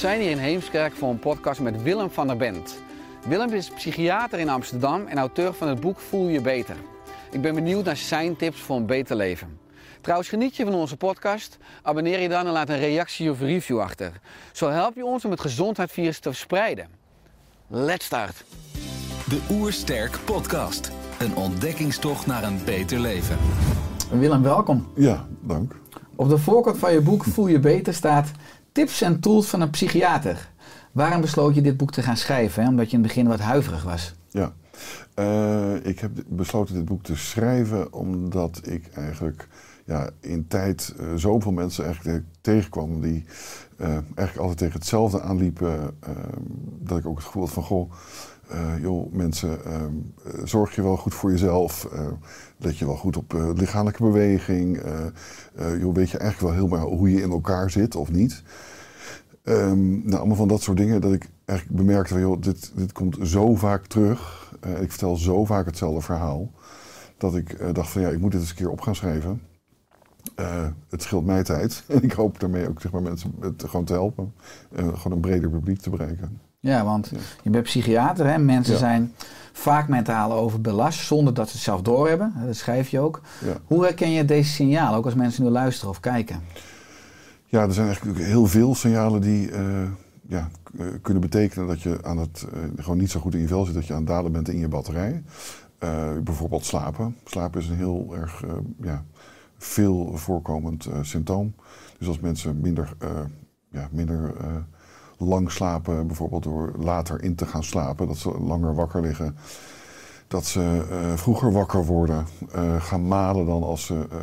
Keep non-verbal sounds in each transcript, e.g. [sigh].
zijn hier in Heemskerk voor een podcast met Willem van der Bent. Willem is psychiater in Amsterdam en auteur van het boek Voel je beter. Ik ben benieuwd naar zijn tips voor een beter leven. Trouwens, geniet je van onze podcast? Abonneer je dan en laat een reactie of review achter. Zo help je ons om het gezondheidsvirus te verspreiden. Let's start! De Oersterk Podcast. Een ontdekkingstocht naar een beter leven. Willem, welkom. Ja, dank. Op de voorkant van je boek Voel je beter staat tips en tools van een psychiater. Waarom besloot je dit boek te gaan schrijven? Hè? Omdat je in het begin wat huiverig was. Ja. Eh, ik heb besloten dit boek te schrijven omdat ik eigenlijk ja, in tijd eh, zoveel mensen eigenlijk tegenkwam die eh, eigenlijk altijd tegen hetzelfde aanliepen. dat ik ook het gevoel had van, goh, joh, mensen, eh, eh, zorg je wel goed voor jezelf. eh, let je wel goed op eh, lichamelijke beweging. eh, eh, joh, weet je eigenlijk wel helemaal hoe je in elkaar zit of niet. Ehm, nou, allemaal van dat soort dingen dat ik eigenlijk bemerkte joh, dit, dit komt zo vaak terug. Eh, ik vertel zo vaak hetzelfde verhaal. Dat ik eh, dacht van, ja, ik moet dit eens een keer op gaan schrijven. Eh, het scheelt mij tijd. En [laughs] ik hoop daarmee ook zeg maar, mensen het gewoon te helpen. Eh, gewoon een breder publiek te bereiken. Ja, want je bent psychiater. Hè? Mensen zijn vaak mentaal overbelast zonder dat ze het zelf doorhebben. Dat schrijf je ook. Hoe herken je deze signalen, ook als mensen nu luisteren of kijken? Ja, er zijn eigenlijk heel veel signalen die eh, ja, eh, kunnen betekenen dat je aan het, eh, gewoon niet zo goed in je vel zit, dat je aan het dalen bent in je batterij. Bijvoorbeeld slapen. Slapen is een heel erg ja, veel voorkomend symptoom. Dus als mensen minder, ja, minder lang slapen, bijvoorbeeld door later in te gaan slapen, dat ze langer wakker liggen, dat ze eh, vroeger wakker worden, eh, gaan malen dan als ze eh,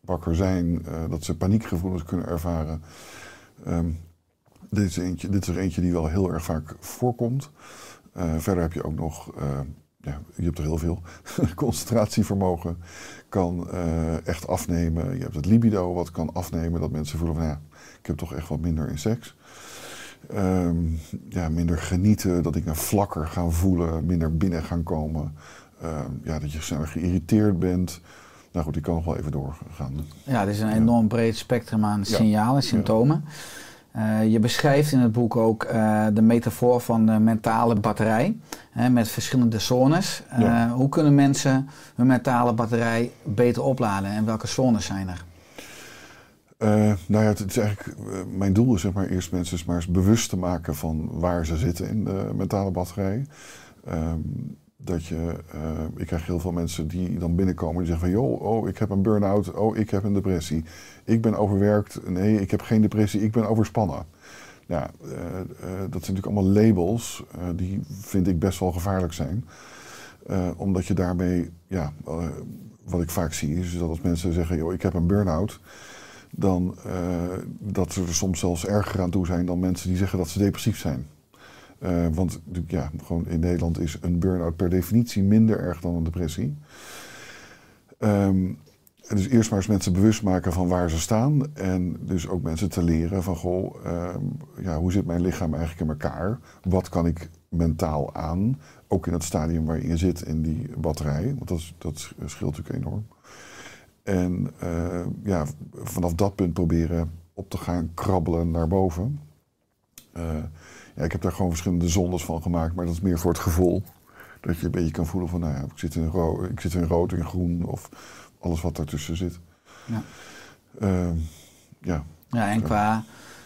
wakker zijn, dat ze paniekgevoelens kunnen ervaren. Ehm, dit, is eentje, dit is er eentje die wel heel erg vaak voorkomt. Verder heb je ook nog, ja, je hebt er heel veel, [laughs] concentratievermogen kan echt afnemen. Je hebt het libido wat kan afnemen, dat mensen voelen van ja, ik heb toch echt wat minder in seks. Ehm, ja, minder genieten, dat ik me vlakker gaan voelen, minder binnen gaan komen. Ehm, ja, dat je sneller geïrriteerd bent. Nou goed, ik kan nog wel even doorgaan. Ja, het is een enorm breed spectrum aan signalen, symptomen. Eh, je beschrijft in het boek ook eh, de metafoor van de mentale batterij hè, met verschillende zones. Eh, Ja. Hoe kunnen mensen hun mentale batterij beter opladen en welke zones zijn er? Eh, nou ja, het is eigenlijk, eh, mijn doel is zeg maar eerst mensen maar eens bewust te maken van waar ze zitten in de mentale batterij. Ehm, dat je, eh, ik krijg heel veel mensen die dan binnenkomen die zeggen van joh, oh ik heb een burn-out, oh ik heb een depressie. Ik ben overwerkt, nee ik heb geen depressie, ik ben overspannen. Eh, dat zijn natuurlijk allemaal labels die vind ik best wel gevaarlijk zijn. Omdat je daarmee, ja, wat ik vaak zie is dat als mensen zeggen joh ik heb een burn-out dan eh, dat ze er soms zelfs erger aan toe zijn dan mensen die zeggen dat ze depressief zijn. Eh, want ja, gewoon in Nederland is een burn-out per definitie minder erg dan een depressie. Ehm, dus eerst maar eens mensen bewust maken van waar ze staan. En dus ook mensen te leren van, goh, ehm, ja, hoe zit mijn lichaam eigenlijk in elkaar? Wat kan ik mentaal aan? Ook in het stadium waarin je zit in die batterij. Want dat, dat scheelt natuurlijk enorm. En eh, ja, vanaf dat punt proberen op te gaan krabbelen naar boven. Eh, ja, ik heb daar gewoon verschillende zondes van gemaakt, maar dat is meer voor het gevoel. Dat je een beetje kan voelen van, nou ja, ik zit in, ro ik zit in rood en groen of alles wat daartussen zit. Ja. Ehm, ja, Ja, en qua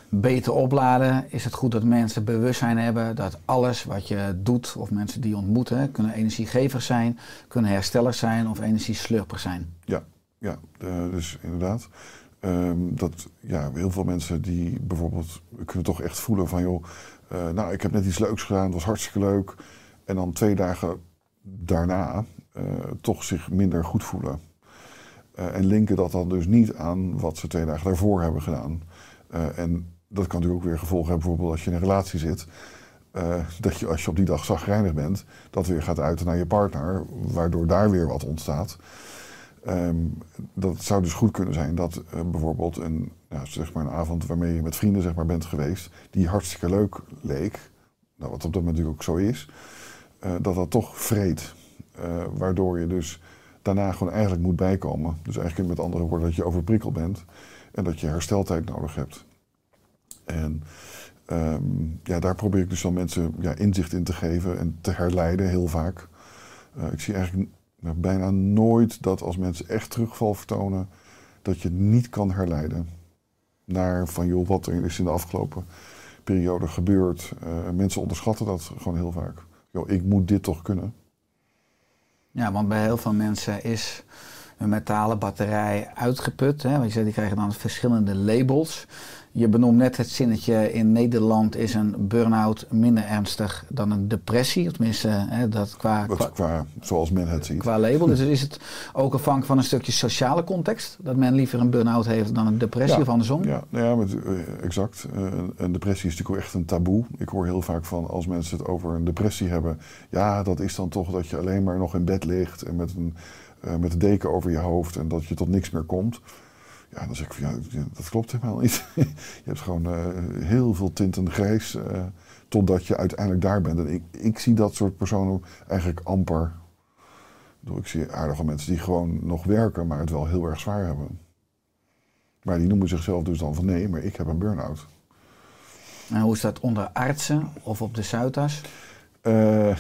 beter opladen, is het goed dat mensen bewustzijn hebben dat alles wat je doet, of mensen die je ontmoeten, kunnen energiegevers zijn, kunnen herstellers zijn of energieslurpers zijn. Ja, ja eh, dus inderdaad. Ehm, dat ja, heel veel mensen die bijvoorbeeld kunnen toch echt voelen van joh, eh, nou ik heb net iets leuks gedaan, het was hartstikke leuk. En dan twee dagen daarna eh, toch zich minder goed voelen. En linken dat dan dus niet aan wat ze twee dagen daarvoor hebben gedaan. En dat kan natuurlijk ook weer gevolgen hebben, bijvoorbeeld als je in een relatie zit. dat je als je op die dag zagrijnig bent, dat weer gaat uiten naar je partner, waardoor daar weer wat ontstaat. Ehm, dat zou dus goed kunnen zijn dat eh, bijvoorbeeld een, zeg maar een avond waarmee je met vrienden zeg maar, bent geweest, die hartstikke leuk leek, nou, wat op dat moment natuurlijk ook zo is, eh, dat dat toch vreet. Eh, waardoor je dus daarna gewoon eigenlijk moet bijkomen. Dus eigenlijk met andere woorden dat je overprikkeld bent en dat je hersteltijd nodig hebt. En ehm, ja, daar probeer ik dus dan mensen ja, inzicht in te geven en te herleiden heel vaak. Ik zie eigenlijk nou, bijna nooit dat als mensen echt terugval vertonen, dat je niet kan herleiden naar van joh, wat er is in de afgelopen periode gebeurd. Eh, mensen onderschatten dat gewoon heel vaak. Joh, ik moet dit toch kunnen. Ja, want bij heel veel mensen is een metalen batterij uitgeput. Hè? Want je die krijgen dan verschillende labels. Je benoemt net het zinnetje, in Nederland is een burn-out minder ernstig dan een depressie. Tenminste, hè, dat qua, qua, qua, zoals men het ziet. qua label. Dus is het ook afhankelijk van een stukje sociale context? Dat men liever een burn-out heeft dan een depressie Ja, of andersom? Ja, nou ja met, eh, exact. Eh, een- een depressie is natuurlijk echt een taboe. Ik hoor heel vaak van als mensen het over een depressie hebben. Ja, dat is dan toch dat je alleen maar nog in bed ligt en met een, eh, met een deken over je hoofd en dat je tot niks meer komt. Ja, dan zeg ik van ja, dat klopt helemaal niet. [laughs] je hebt gewoon eh, heel veel tinten grijs eh, totdat je uiteindelijk daar bent. En ik, ik zie dat soort personen eigenlijk amper. Ik zie aardige mensen die gewoon nog werken, maar het wel heel erg zwaar hebben. Maar die noemen zichzelf dus dan van nee, maar ik heb een burn-out. En hoe is dat onder artsen of op de Zuidas? Eh,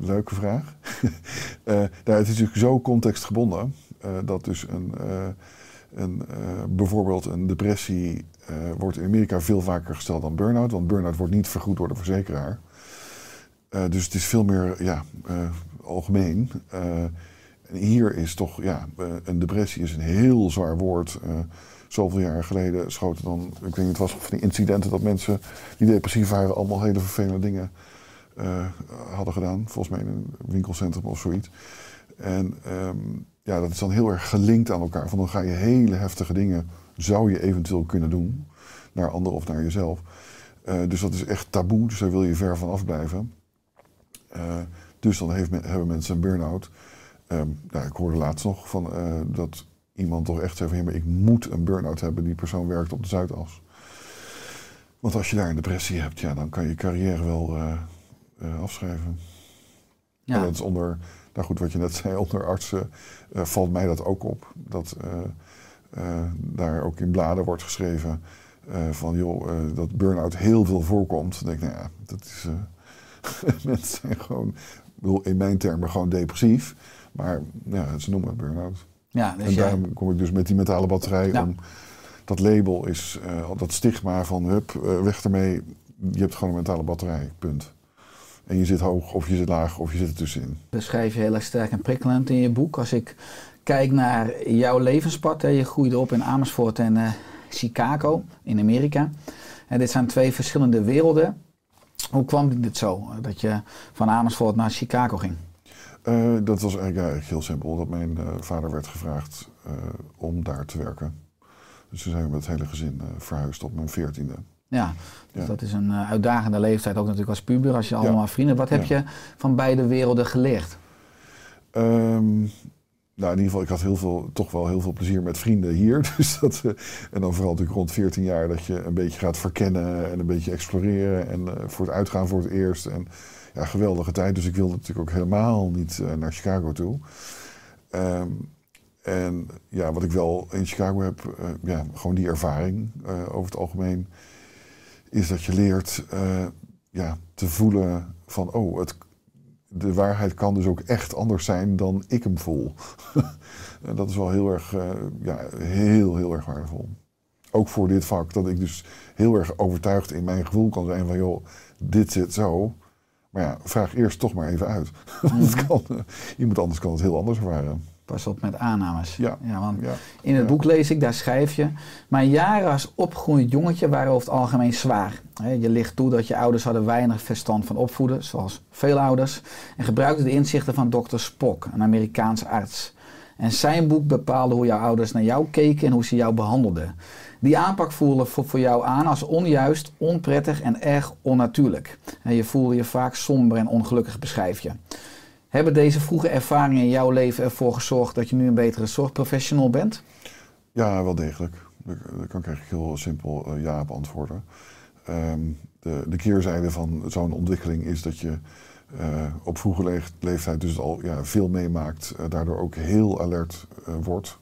leuke vraag. [laughs] Nou, het is natuurlijk zo contextgebonden dat dus een, een, eh, bijvoorbeeld een depressie eh, wordt in Amerika veel vaker gesteld dan burn-out, want burn-out wordt niet vergoed door de verzekeraar. Eh, dus het is veel meer ja, algemeen. En hier is toch, ja, een depressie is een heel zwaar woord. Zoveel jaar geleden schoten dan, ik weet niet, het was van die incidenten dat mensen die depressief waren allemaal hele vervelende dingen hadden gedaan. Volgens mij in een winkelcentrum of zoiets. En ehm, ja, dat is dan heel erg gelinkt aan elkaar. Van dan ga je hele heftige dingen, zou je eventueel kunnen doen. Naar anderen of naar jezelf. Eh, dus dat is echt taboe, dus daar wil je ver van afblijven. Eh, dus dan heeft men- hebben mensen een burn-out. Ehm, nou, ik hoorde laatst nog van, eh, dat iemand toch echt zei van... "Ja, maar ik moet een burn-out hebben. Die persoon werkt op de Zuidas. Want als je daar een depressie hebt, ja, dan kan je carrière wel afschrijven. Ja. En dat is onder, nou goed, wat je net zei, onder artsen eh, valt mij dat ook op. Dat eh, eh, daar ook in bladen wordt geschreven van, joh, dat burn-out heel veel voorkomt. Dan denk ik, nou ja, dat is... [laughs] mensen zijn gewoon, bedoel, in mijn termen gewoon depressief. Maar ja, ze noemen het burn-out. Ja, dus en jij- daarom kom ik dus met die metalen batterij Ja. om... Dat label is, dat stigma van, hup, weg ermee. Je hebt gewoon een mentale batterij, punt. En je zit hoog, of je zit laag, of je zit ertussenin. beschrijf je heel erg sterk en prikkelend in je boek. Als ik kijk naar jouw levenspad, hè, je groeide op in Amersfoort en eh, Chicago in Amerika. En dit zijn twee verschillende werelden. Hoe kwam dit zo, dat je van Amersfoort naar Chicago ging? Eh, dat was eigenlijk, heel simpel. Dat mijn eh, vader werd gevraagd om daar te werken. Dus toen zijn we met het hele gezin verhuisd op mijn veertiende. Ja, dus Ja. dat is een eh, uitdagende leeftijd, ook natuurlijk als puber, als je Ja. allemaal vrienden. Wat heb Ja. je van beide werelden geleerd? Ehm, nou, in ieder geval, ik had heel veel, toch wel heel veel plezier met vrienden hier. [laughs] Dus dat, eh, en dan vooral natuurlijk rond 14 jaar dat je een beetje gaat verkennen en een beetje exploreren. En eh, voor het uitgaan voor het eerst. En ja, geweldige tijd. Dus ik wilde natuurlijk ook helemaal niet naar Chicago toe. Ehm, en ja, wat ik wel in Chicago heb, ja, gewoon die ervaring over het algemeen, is dat je leert eh, ja, te voelen van, oh, het, de waarheid kan dus ook echt anders zijn dan ik hem voel. [laughs] en dat is wel heel erg, eh, ja, heel, heel erg waardevol. ook voor dit vak, dat ik dus heel erg overtuigd in mijn gevoel kan zijn van joh, dit zit zo. Maar ja, vraag eerst toch maar even uit. [laughs] Want het kan, eh, iemand anders kan het heel anders ervaren. Pas op met aannames. Ja. want Ja. in het Ja. boek lees ik, daar schrijf je... Mijn jaren als opgroeiend jongetje waren over het algemeen zwaar. Je ligt toe dat je ouders hadden weinig verstand van opvoeden, zoals veel ouders. En gebruikten de inzichten van dokter Spock, een Amerikaanse arts. En zijn boek bepaalde hoe jouw ouders naar jou keken en hoe ze jou behandelden. Die aanpak voelde voor jou aan als onjuist, onprettig en erg onnatuurlijk. En je voelde je vaak somber en ongelukkig, beschrijf je. Hebben deze vroege ervaringen in jouw leven ervoor gezorgd dat je nu een betere zorgprofessional bent? Ja, wel degelijk. Daar kan ik eigenlijk heel simpel eh, ja op antwoorden. Ehm, de, de keerzijde van zo'n ontwikkeling is dat je eh, op vroege le- leeftijd dus al ja, veel meemaakt. eh, daardoor ook heel alert wordt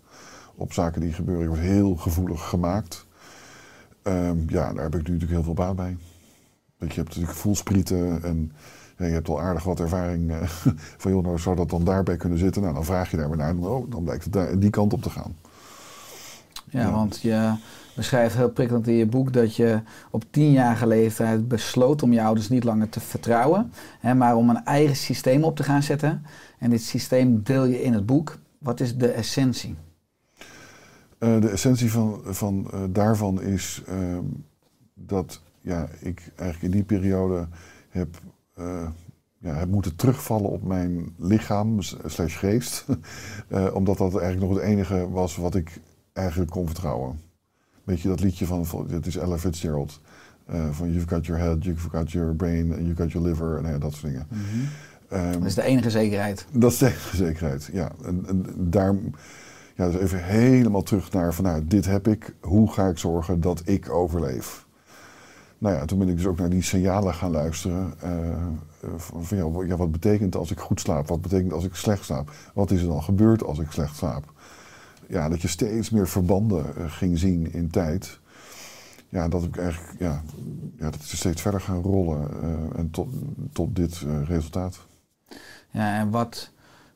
op zaken die gebeuren. Je wordt heel gevoelig gemaakt. Ehm, ja, daar heb ik nu natuurlijk heel veel baat bij. Je hebt natuurlijk voelsprieten en ja, je hebt al aardig wat ervaring eh, [laughs] van joh, nou zou dat dan daarbij kunnen zitten. Nou, dan vraag je daar maar naar oh, dan blijkt het daar, die kant op te gaan. Ja, Ja. want je beschrijft heel prikkelend in je boek dat je op tienjarige leeftijd besloot om je ouders niet langer te vertrouwen, hè, maar om een eigen systeem op te gaan zetten. En dit systeem deel je in het boek. Wat is de essentie? Eh, de essentie van, van eh, daarvan is ehm, dat ja, ik eigenlijk in die periode heb, eh, ja, heb moeten terugvallen op mijn lichaam slash geest. [laughs] Eh, omdat dat eigenlijk nog het enige was wat ik eigenlijk kon vertrouwen. Weet je dat liedje van, het is Ella Fitzgerald. eh, van you've got your head, you've got your brain, and you've got your liver en nou ja, dat soort dingen. Ehm, Dat is de enige zekerheid. dat is de enige zekerheid, ja. En, en daar, ja, dus even helemaal terug naar van, nou, dit heb ik, hoe ga ik zorgen dat ik overleef? Nou ja, toen ben ik dus ook naar die signalen gaan luisteren. eh, eh, van, ja, wat betekent als ik goed slaap? Wat betekent als ik slecht slaap? Wat is er dan gebeurd als ik slecht slaap? Ja, dat je steeds meer verbanden eh, ging zien in tijd. Ja, dat ik eigenlijk, ja, ja dat is steeds verder gaan rollen en tot, tot dit resultaat. Ja, en wat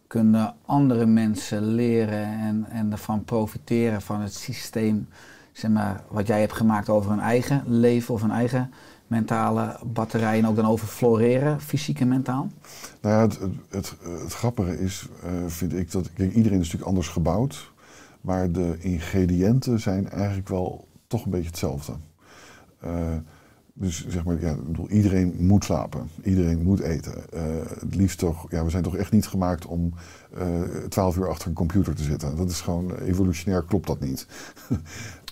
kunnen andere mensen leren en, en ervan profiteren van het systeem, zeg maar, wat jij hebt gemaakt over hun eigen leven of hun eigen mentale batterij en ook dan over floreren, fysiek en mentaal? Nou ja, het, het, het, grappige is, eh, vind ik, dat kijk, iedereen is natuurlijk anders gebouwd. Maar de ingrediënten zijn eigenlijk wel toch een beetje hetzelfde. Eh, dus zeg maar, ja, ik bedoel, iedereen moet slapen. Iedereen moet eten. Eh, het liefst toch, ja, we zijn toch echt niet gemaakt om twaalf uur achter een computer te zitten. Dat is gewoon, evolutionair klopt dat niet. [laughs]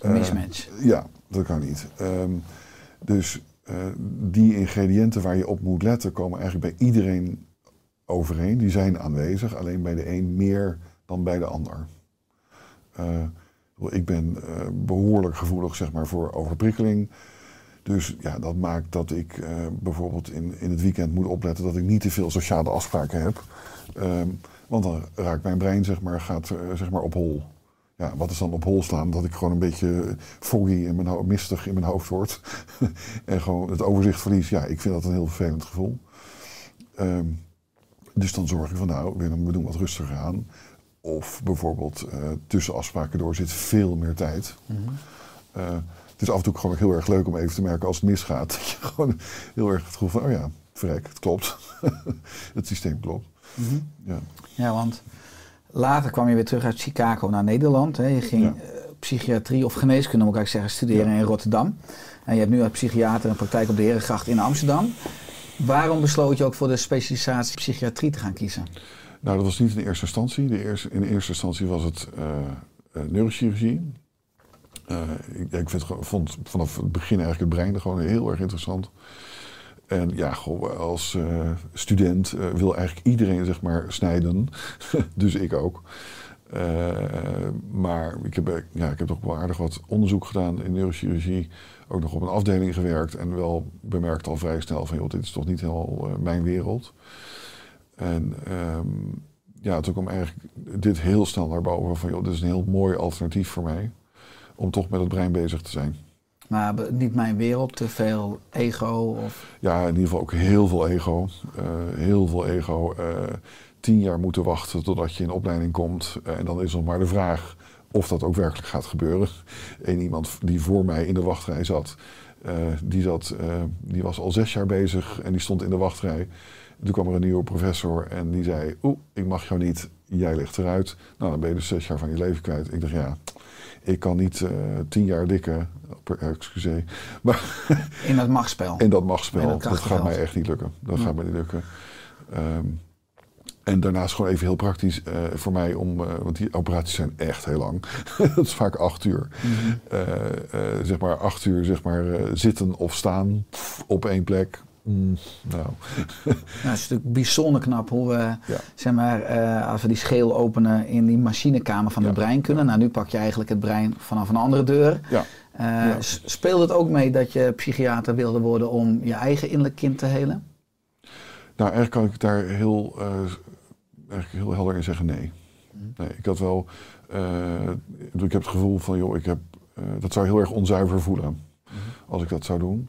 Eh, Mismatch. ja, dat kan niet. Ehm, dus eh, die ingrediënten waar je op moet letten komen eigenlijk bij iedereen overeen. Die zijn aanwezig, alleen bij de een meer dan bij de ander. Eh, ik ben eh, behoorlijk gevoelig zeg maar, voor overprikkeling. Dus ja, dat maakt dat ik eh, bijvoorbeeld in, in het weekend moet opletten dat ik niet te veel sociale afspraken heb. Ehm, want dan raakt mijn brein zeg maar, gaat, eh, zeg maar op hol. Ja, wat is dan op hol slaan? Dat ik gewoon een beetje foggy in mijn mistig in mijn hoofd word. [laughs] en gewoon het overzicht verlies. Ja, ik vind dat een heel vervelend gevoel. Ehm, dus dan zorg ik van nou, we doen wat rustiger aan. Of bijvoorbeeld eh, tussen afspraken door zit veel meer tijd. Eh, het is af en toe gewoon ook heel erg leuk om even te merken als het misgaat. [laughs] Dat je gewoon heel erg het gevoel van, oh ja, verrek, het klopt. [laughs] het systeem klopt. ja. Ja, want later kwam je weer terug uit Chicago naar Nederland. Hè. Je ging Ja. eh, psychiatrie of geneeskunde, moet ik eigenlijk zeggen, studeren Ja. in Rotterdam. En je hebt nu als psychiater een praktijk op de Herengracht in Amsterdam. Waarom besloot je ook voor de specialisatie psychiatrie te gaan kiezen? Nou, dat was niet in eerste instantie. De eerste, in eerste instantie was het eh, eh, neurochirurgie. Eh, ik, ik vind, vond vanaf het begin eigenlijk het brein gewoon heel erg interessant. En ja, als eh, student eh, wil eigenlijk iedereen zeg maar snijden. [laughs] dus ik ook. Maar ik heb, ja, ik heb toch wel aardig wat onderzoek gedaan in neurochirurgie. Ook nog op een afdeling gewerkt. En wel bemerkt al vrij snel van, joh, dit is toch niet helemaal mijn wereld. En ehm, ja, toen kwam eigenlijk dit heel snel naar boven van, joh, dit is een heel mooi alternatief voor mij. Om toch met het brein bezig te zijn. Maar niet mijn wereld, te veel ego of... Ja, in ieder geval ook heel veel ego. Eh, heel veel ego. Eh, tien jaar moeten wachten totdat je in opleiding komt. Eh, en dan is nog maar de vraag of dat ook werkelijk gaat gebeuren. Eén iemand die voor mij in de wachtrij zat, die, zat die was al zes jaar bezig en die stond in de wachtrij. Toen kwam er een nieuwe professor en die zei: Oeh, ik mag jou niet, jij ligt eruit. Nou, dan ben je dus zes jaar van je leven kwijt. Ik dacht, ja, ik kan niet eh, tien jaar dikke, excuseer, maar [laughs] In dat machtsspel. in dat machtsspel, In dat dat, gaat mij echt niet lukken. Dat Ja. gaat mij niet lukken. Ehm, en daarnaast gewoon even heel praktisch eh, voor mij om, eh, want die operaties zijn echt heel lang. [laughs] dat is vaak acht uur. Mhm. Zeg maar acht uur zeg maar, zitten of staan op één plek. Mm, nou, Nou, het is natuurlijk bijzonder knap hoe we, Ja. zeg maar, eh, als we die scheel openen in die machinekamer van Ja. het brein kunnen. Nou, nu pak je eigenlijk het brein vanaf een andere deur. ja. Eh, Speelde het ook mee dat je psychiater wilde worden om je eigen innerlijk kind te helen? Nou, eigenlijk kan ik daar heel, eh, eigenlijk heel helder in zeggen nee. nee ik had wel, ik heb het gevoel van, joh, ik heb, dat zou heel erg onzuiver voelen als ik dat zou doen.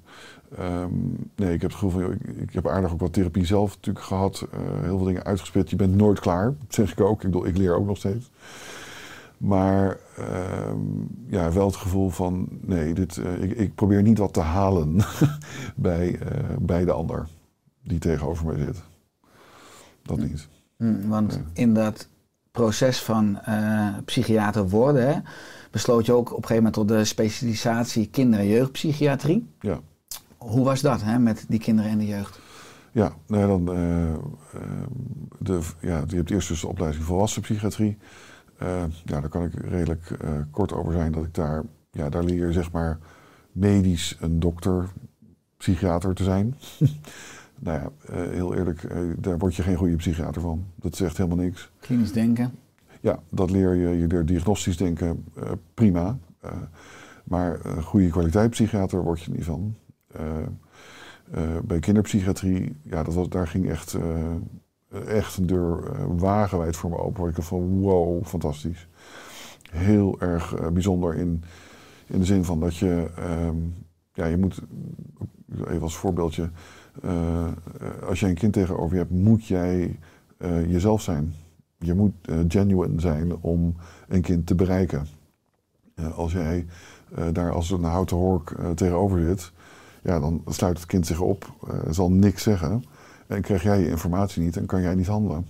Ehm, nee, ik heb het gevoel van, ik, ik heb aardig ook wat therapie zelf natuurlijk gehad, eh, heel veel dingen uitgespit. Je bent nooit klaar, dat zeg ik ook. Ik bedoel, ik leer ook nog steeds. Maar ehm, ja, wel het gevoel van, nee, dit, eh, ik, ik probeer niet wat te halen [laughs] bij, eh, bij de ander die tegenover mij zit. Dat niet. Hm, want in dat proces van psychiater worden, hè, besloot je ook op een gegeven moment tot de specialisatie kinder- en jeugdpsychiatrie. Ja. Hoe was dat hè, met die kinderen en de jeugd? Ja, nou ja, dan, eh, eh, de, ja, je hebt eerst dus de opleiding volwassen psychiatrie. Eh, ja, daar kan ik redelijk kort over zijn dat ik daar, ja, daar leer je zeg maar medisch een dokter, psychiater te zijn. [laughs] nou ja, heel eerlijk, daar word je geen goede psychiater van. Dat zegt helemaal niks. Klinisch denken. Ja, dat leer je. Je leert diagnostisch denken, prima. Maar een goede kwaliteit psychiater word je niet van. Eh, eh, bij kinderpsychiatrie, ja, dat was, daar ging echt, eh, echt een deur wagenwijd voor me open. Ik dacht van wow, fantastisch. Heel erg bijzonder in, in de zin van dat je, ehm, ja, je moet, even als voorbeeldje, als jij een kind tegenover je hebt, moet jij jezelf zijn. Je moet genuine zijn om een kind te bereiken. Als jij daar als een houten hork tegenover zit, ja, dan sluit het kind zich op, eh, zal niks zeggen. En krijg jij je informatie niet en kan jij niet handelen.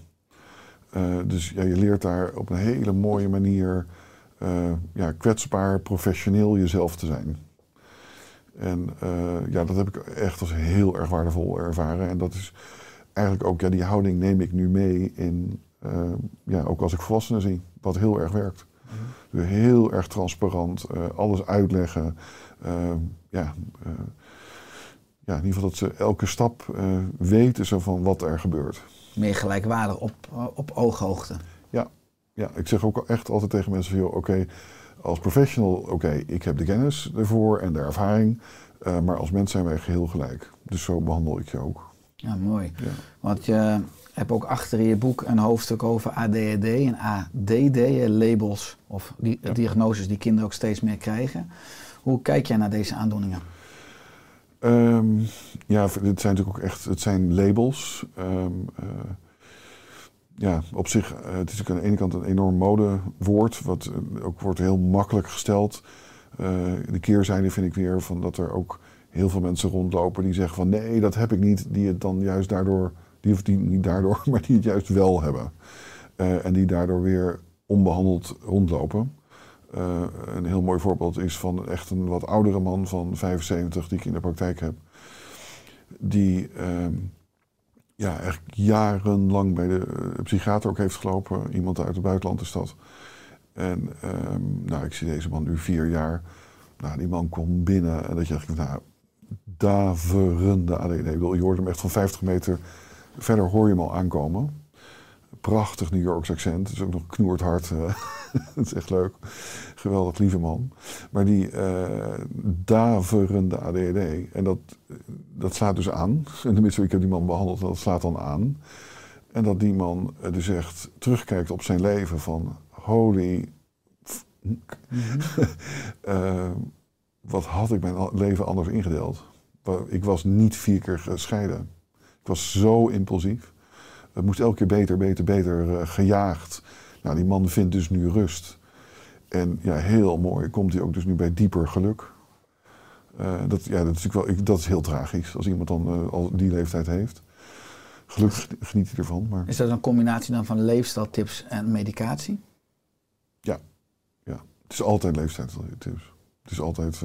Eh, dus ja, je leert daar op een hele mooie manier eh, ja, kwetsbaar, professioneel jezelf te zijn. En ja, dat heb ik echt als heel erg waardevol ervaren. En dat is eigenlijk ook, ja, die houding neem ik nu mee in, ja, ook als ik volwassenen zie, wat heel erg werkt. Dus heel erg transparant, alles uitleggen. Ja, ja, in ieder geval dat ze elke stap eh, weten zo van wat er gebeurt. Meer gelijkwaardig op, op ooghoogte. Ja, ik zeg ook echt altijd tegen mensen van, oké, als professional, oké, ik heb de kennis ervoor en de ervaring, eh, maar als mens zijn wij geheel gelijk. Dus zo behandel ik je ook. Ja, mooi. Ja. Want je hebt ook achter in je boek een hoofdstuk over ADHD en ADD, labels of die, Ja. diagnoses die kinderen ook steeds meer krijgen. Hoe kijk jij naar deze aandoeningen? Ehm, ja, het zijn natuurlijk ook echt, het zijn labels. Ehm, eh, ja, op zich, eh, het is ook aan de ene kant een enorm modewoord, wat eh, ook wordt heel makkelijk gesteld. De keerzijde vind ik weer van dat er ook heel veel mensen rondlopen die zeggen van nee, dat heb ik niet, die het dan juist daardoor, die of die niet daardoor, [laughs] maar die het juist wel hebben. En die daardoor weer onbehandeld rondlopen. Eh, een heel mooi voorbeeld is van echt een wat oudere man van 75 die ik in de praktijk heb. Die ehm, ja, echt jarenlang bij de eh, psychiater ook heeft gelopen. Iemand uit het buitenland is dat. En ehm, nou, ik zie deze man nu vier jaar. Nou, die man komt binnen en dat je echt, nou, daverende ADD. Ik bedoel, je hoort hem echt van 50 meter verder hoor je hem al aankomen. Prachtig New Yorks accent. Het is ook nog knoerd hard. eh. [laughs] dat is echt leuk. Geweldig lieve man. Maar die eh, daverende ADHD. En dat, dat slaat dus aan. [laughs] En tenminste, ik heb die man behandeld en dat slaat dan aan. En dat die man eh, dus echt terugkijkt op zijn leven van... Holy... [laughs] Eh, wat had ik mijn leven anders ingedeeld? Ik was niet vier keer gescheiden. Ik was zo impulsief. Het moest elke keer beter, beter, beter eh, gejaagd. Nou, die man vindt dus nu rust. En ja, heel mooi komt hij ook dus nu bij dieper geluk. Eh, dat, ja, dat, is natuurlijk wel, ik, dat is heel tragisch als iemand dan eh, al die leeftijd heeft. Gelukkig geniet hij ervan. Maar Is dat een combinatie dan van leefstijltips en medicatie? het is altijd leeftijdtips. Het is altijd.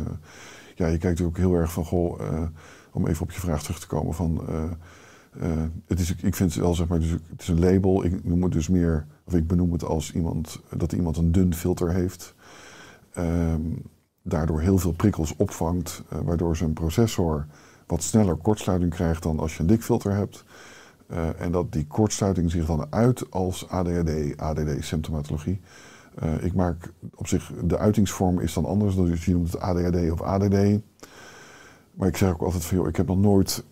ja, je kijkt natuurlijk heel erg van. Goh, om even op je vraag terug te komen. Van, eh, het is, ik vind het wel zeg maar. Dus het is een label. Ik noem het dus meer. Of ik benoem het als iemand. Dat iemand een dun filter heeft. Ehm, daardoor heel veel prikkels opvangt. eh, waardoor zijn processor wat sneller kortsluiting krijgt dan als je een dik filter hebt. Eh, en dat die kortsluiting zich dan uit als ADHD, ADD-symptomatologie. Ik maak op zich, de uitingsvorm is dan anders. Dus je noemt het ADHD of ADD. Maar ik zeg ook altijd van, joh, ik heb nog nooit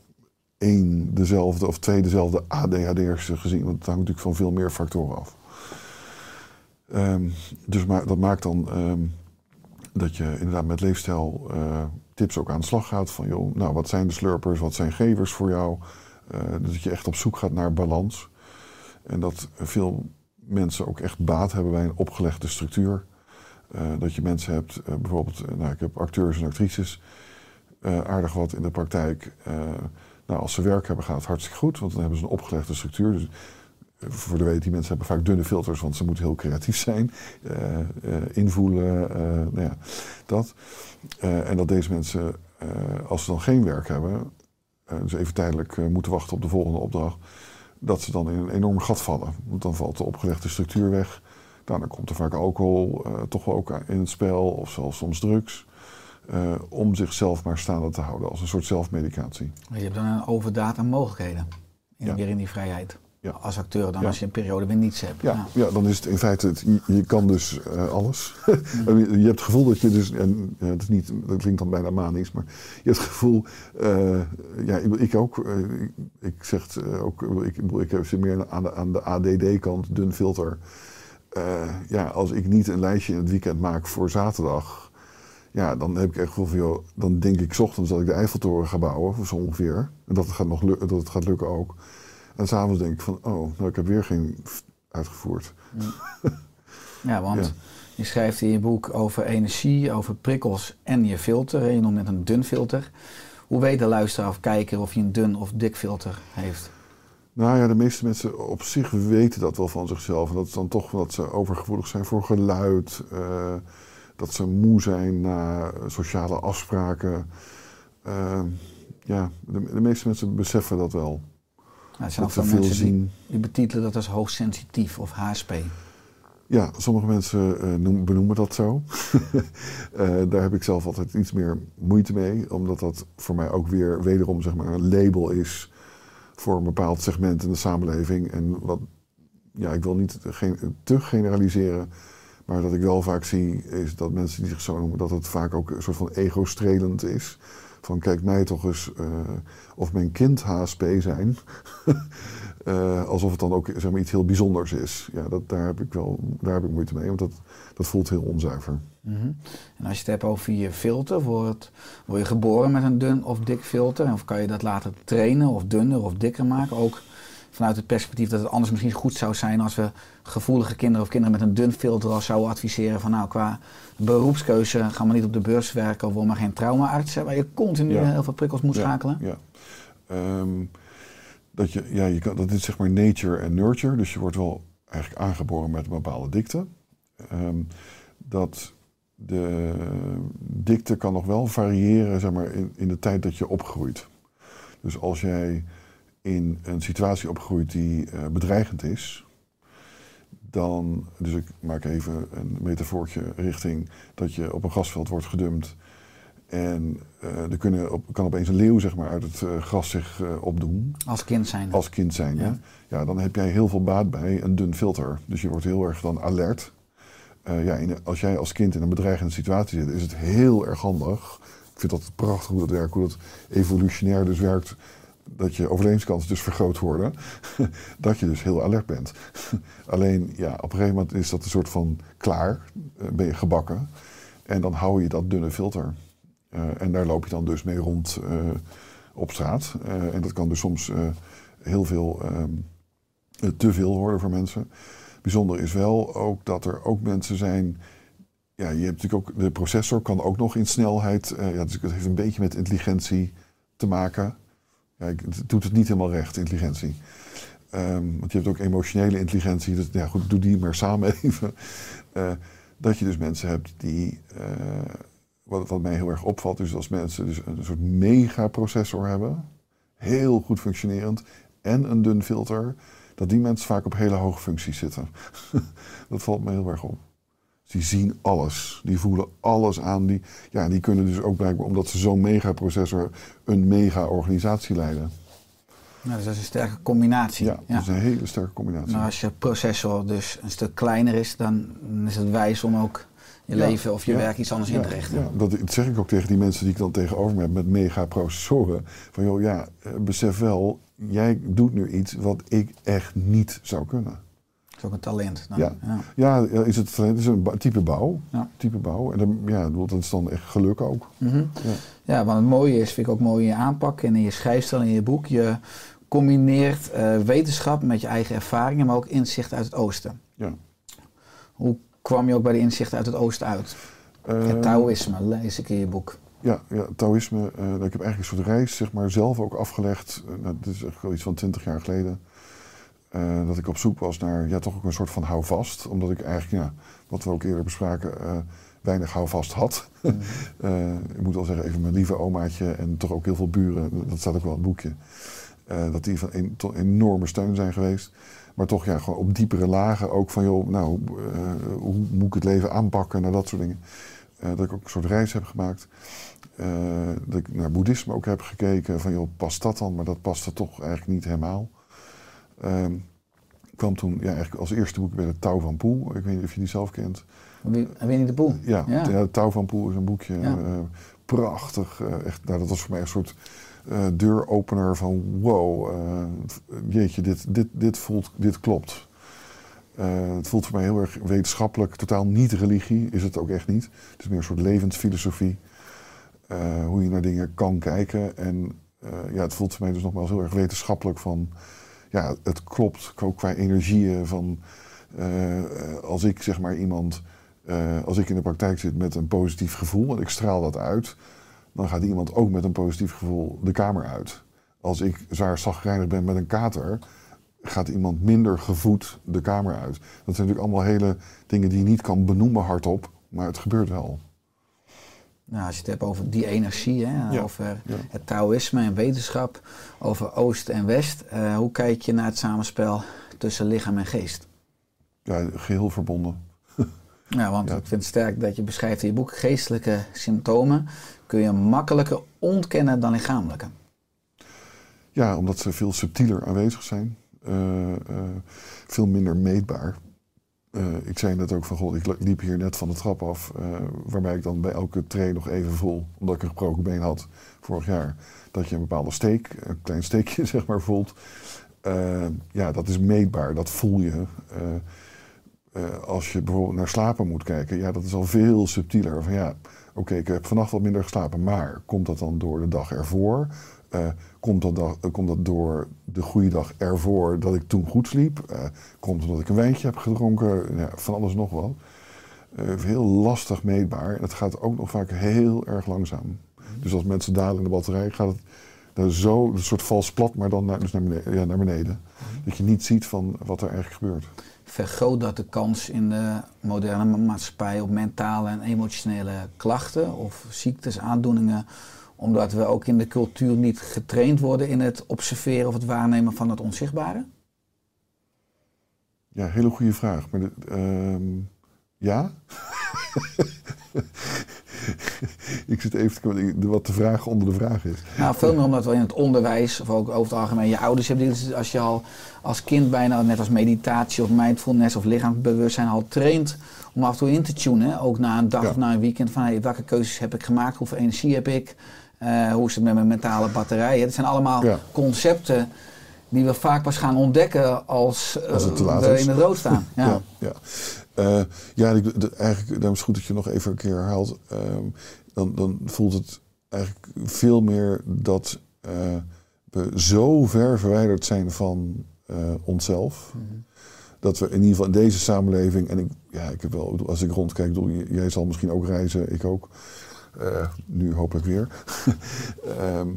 één dezelfde of twee dezelfde ADHD'ers gezien. Want het hangt natuurlijk van veel meer factoren af. Ehm, dus ma dat maakt dan ehm, dat je inderdaad met leefstijl eh, tips ook aan de slag gaat. Van joh, nou wat zijn de slurpers, wat zijn gevers voor jou? Eh, dat je echt op zoek gaat naar balans. En dat veel mensen ook echt baat hebben bij een opgelegde structuur. Eh, dat je mensen hebt, bijvoorbeeld, nou, ik heb acteurs en actrices, aardig wat in de praktijk. Nou, als ze werk hebben, gaat het hartstikke goed, want dan hebben ze een opgelegde structuur. Dus, eh, voor de weet, die mensen hebben vaak dunne filters, want ze moeten heel creatief zijn, eh, eh, invoelen, nou ja, dat. En dat deze mensen, als ze dan geen werk hebben, dus even tijdelijk moeten wachten op de volgende opdracht, dat ze dan in een enorm gat vallen. Want dan valt de opgelegde structuur weg. Nou, dan komt er vaak alcohol toch wel ook in het spel, of zelfs soms drugs. Eh, om zichzelf maar staande te houden als een soort zelfmedicatie. Je hebt dan een overdaad aan mogelijkheden. In, Ja. Weer in die vrijheid. Ja. Als acteur dan, Ja. als je een periode weer niets hebt. Ja, ja, dan is het in feite, het, je, je kan dus eh, alles. [laughs] je hebt het gevoel dat je dus, en dat, is niet, dat klinkt dan bijna manisch, maar je hebt het gevoel, eh, ja, ik, ik ook, ik, ik zeg het ook, ik, bedoel, ik zit meer aan de, aan de ADD-kant, dun filter. Ja, als ik niet een lijstje in het weekend maak voor zaterdag, ja, dan heb ik echt gevoel van, joh, dan denk ik 's ochtends dat ik de Eiffeltoren ga bouwen, zo ongeveer. En dat het gaat, nog dat het gaat lukken ook. En s'avonds denk ik van, oh, nou, ik heb weer geen uitgevoerd. Ja, [laughs] want Ja. je schrijft in je boek over energie, over prikkels en je filter. Je noemt net een dun filter. Hoe weet de luisteraar of kijker of je een dun of dik filter heeft? Nou ja, de meeste mensen op zich weten dat wel van zichzelf. En dat is dan toch dat ze overgevoelig zijn voor geluid. eh, dat ze moe zijn na sociale afspraken. Eh, ja, de, de meeste mensen beseffen dat wel. Nou, zijn Dat veel veel mensen die, zien. die betitelen dat als hoogsensitief of HSP. Ja, sommige mensen eh, noem- benoemen dat zo. [laughs] Eh, daar heb ik zelf altijd iets meer moeite mee. Omdat dat voor mij ook weer wederom zeg maar, een label is voor een bepaald segment in de samenleving. En wat, ja, ik wil niet geen, te generaliseren. Maar wat ik wel vaak zie is dat mensen die zich zo noemen, dat het vaak ook een soort van ego-strelend is. Van kijk mij toch eens eh, of mijn kind HSP zijn. [laughs] Eh, alsof het dan ook zeg iets heel bijzonders is. Ja, dat, daar, heb ik wel, daar heb ik moeite mee, want dat, dat voelt heel onzuiver. Mhm. En als je het hebt over je filter, wordt, word je geboren met een dun of dik filter? Of kan je dat later trainen of dunner of dikker maken? Ook vanuit het perspectief dat het anders misschien goed zou zijn als we gevoelige kinderen of kinderen met een dun filter al zouden adviseren van nou qua beroepskeuze ga maar niet op de beurs werken of word maar geen traumaarts, hè, waar je continu Ja. heel veel prikkels moet Ja, schakelen. Ja. Ehm, dat, je, ja, je kan, dat is zeg maar nature en nurture. Dus je wordt wel eigenlijk aangeboren met een bepaalde dikte. Ehm, dat de dikte kan nog wel variëren zeg maar, in, in de tijd dat je opgroeit. Dus als jij in een situatie opgroeit die eh, bedreigend is, dan, dus ik maak even een metafoortje richting dat je op een grasveld wordt gedumpt en eh, er kunnen op, kan opeens een leeuw zeg maar, uit het eh, gras zich opdoen, Als kind zijn. als kind zijn. Ja. Ja. dan heb jij heel veel baat bij een dun filter. Dus je wordt heel erg dan alert. Ja, in- als jij als kind in een bedreigende situatie zit, is het heel erg handig. Ik vind dat prachtig hoe dat werkt, hoe dat evolutionair dus werkt. Dat je overlevingskansen dus vergroot worden. [laughs] dat je dus heel alert bent. [laughs] Alleen, ja, op een gegeven moment is dat een soort van klaar. eh, ben je gebakken. En dan hou je dat dunne filter. Eh, en daar loop je dan dus mee rond eh, op straat. En dat kan dus soms heel veel ehm, eh, te veel worden voor mensen. Bijzonder is wel ook dat er ook mensen zijn ja, je hebt natuurlijk ook, de processor kan ook nog in snelheid, eh, ja, dus het heeft een beetje met intelligentie te maken. Ik- het doet het niet helemaal recht, intelligentie. Ehm, want je hebt ook emotionele intelligentie, dus ja goed, doe die maar samen [laughs] even. Eh, dat je dus mensen hebt die, eh, wat, wat mij heel erg opvalt, is als mensen dus een soort megaprocessor hebben, heel goed functionerend, en een dun filter, dat die mensen vaak op hele hoge functies zitten. [laughs] dat valt me heel erg op. Die zien alles, die voelen alles aan. Die, ja, die kunnen dus ook blijkbaar, omdat ze zo'n megaprocessor, een mega-organisatie leiden. Nou, dus dat is een sterke combinatie. Ja, dat is een hele sterke combinatie. Maar als je processor dus een stuk kleiner is, dan is het wijs om ook je Ja, leven of je ja, werk iets anders in te richten. ja, dat, dat zeg ik ook tegen die mensen die ik dan tegenover me heb met megaprocessoren. Van joh, ja, eh, besef wel, jij doet nu iets wat ik echt niet zou kunnen. Dat is ook een talent. Dan. Ja. Ja, ja, is het, het is een type bouw. Ja. Type bouw. En dan, ja, dat is dan echt geluk ook. Mhm. Ja. Ja, want het mooie is, vind ik ook mooi in je aanpak en in je schrijfstijl en in je boek. Je combineert eh, wetenschap met je eigen ervaringen, maar ook inzicht uit het oosten. Ja. Hoe kwam je ook bij de inzichten uit het oosten uit? Eh, het Taoïsme lees ik in je boek. Ja, ja Taoïsme. eh, ik heb eigenlijk een soort reis zeg maar, zelf ook afgelegd. Uh, nou, dit is echt wel iets van twintig jaar geleden. Eh, dat ik op zoek was naar ja, toch ook een soort van houvast. Omdat ik eigenlijk, ja, wat we ook eerder bespraken, eh, weinig houvast had. [laughs] Eh, ik moet wel zeggen, even mijn lieve omaatje en toch ook heel veel buren, dat staat ook wel in het boekje. dat die van een, enorme steun zijn geweest. Maar toch ja, gewoon op diepere lagen ook van, joh, nou, hoe moet ik het leven aanpakken, naar dat soort dingen. Dat ik ook een soort reis heb gemaakt. Dat ik naar boeddhisme ook heb gekeken van, joh, past dat dan? Maar dat paste toch eigenlijk niet helemaal. Ik kwam toen ja, eigenlijk als eerste boek bij de Touw van Poel. Ik weet niet of je die zelf kent. Winnie de Poel. Ja, de Touw van Poel is een boekje. Ja. eh, prachtig. eh, echt, nou, dat was voor mij een soort eh, deuropener van wow, jeetje, dit, dit, dit, voelt, dit klopt. Het voelt voor mij heel erg wetenschappelijk, totaal niet religie, is het ook echt niet. Het is meer een soort levensfilosofie. hoe je naar dingen kan kijken. En ja, het voelt voor mij dus nogmaals heel erg wetenschappelijk van... Ja, het klopt, ook qua energieën van... eh, als ik zeg maar iemand... eh, als ik in de praktijk zit met een positief gevoel en ik straal dat uit... dan gaat iemand ook met een positief gevoel de kamer uit. Als ik zwaar zagrijnig ben met een kater... gaat iemand minder gevoed de kamer uit. Dat zijn natuurlijk allemaal hele dingen die je niet kan benoemen hardop... maar het gebeurt wel. Nou, als je het hebt over die energie, hè, Ja, over ja. het Taoïsme en wetenschap, over Oost en West. eh, hoe kijk je naar het samenspel tussen lichaam en geest? Ja, geheel verbonden. [laughs] Ja, want Ja. ik vind het sterk dat je beschrijft in je boek geestelijke symptomen kun je makkelijker ontkennen dan lichamelijke. Ja, omdat ze veel subtieler aanwezig zijn. Eh, eh, veel minder meetbaar. Eh, ik zei net ook van, god, ik liep hier net van de trap af. eh, waarbij ik dan bij elke train nog even voel, omdat ik een gebroken been had vorig jaar. Dat je een bepaalde steek, een klein steekje [laughs] zeg maar, voelt. Eh, ja, dat is meetbaar, dat voel je. Als je bijvoorbeeld naar slapen moet kijken, ja, dat is al veel subtieler. Van ja, oké, ik heb vannacht wat minder geslapen, maar komt dat dan door de dag ervoor? Komt, dat komt dat door de goede dag ervoor dat ik toen goed sliep? Eh, komt omdat ik een wijntje heb gedronken? Ja, van alles nog wat. Eh, heel lastig meetbaar en het gaat ook nog vaak heel erg langzaam. Dus als mensen dalen in de batterij, gaat het zo, een soort vals plat, maar dan naar, dus naar, beneden, naar beneden. Dat je niet ziet van wat er eigenlijk gebeurt. Vergroot dat de kans in de moderne ma- maatschappij op mentale en emotionele klachten of ziektes, aandoeningen, omdat we ook in de cultuur niet getraind worden in het observeren of het waarnemen van het onzichtbare? Ja, hele goede vraag. Maar de, ehm, ja? [laughs] ik zit even te kijken wat de vraag onder de vraag is. Nou, veel meer omdat we in het onderwijs, of ook over het algemeen je ouders hebben, die- als je al als kind bijna net als meditatie of mindfulness of lichaamsbewustzijn al traint om af en toe in te tunen, ook na een dag Ja. of na een weekend, van hey, welke keuzes heb ik gemaakt, hoeveel energie heb ik, eh, hoe is het met mijn mentale batterijen. Dat zijn allemaal Ja. concepten die we vaak pas gaan ontdekken als, eh, Als het we is. in de rood staan. [laughs] Ja. Ja, ja. Eh, ja ik, de, eigenlijk, daarom is het goed dat je nog even een keer herhaalt. Ehm, dan, dan voelt het eigenlijk veel meer dat we zo ver verwijderd zijn van onszelf. dat we in ieder geval in deze samenleving, en ik, ja, ik heb wel, als ik rondkijk, bedoel, jij zal misschien ook reizen, ik ook. Eh, nu hopelijk weer. [laughs] Ehm,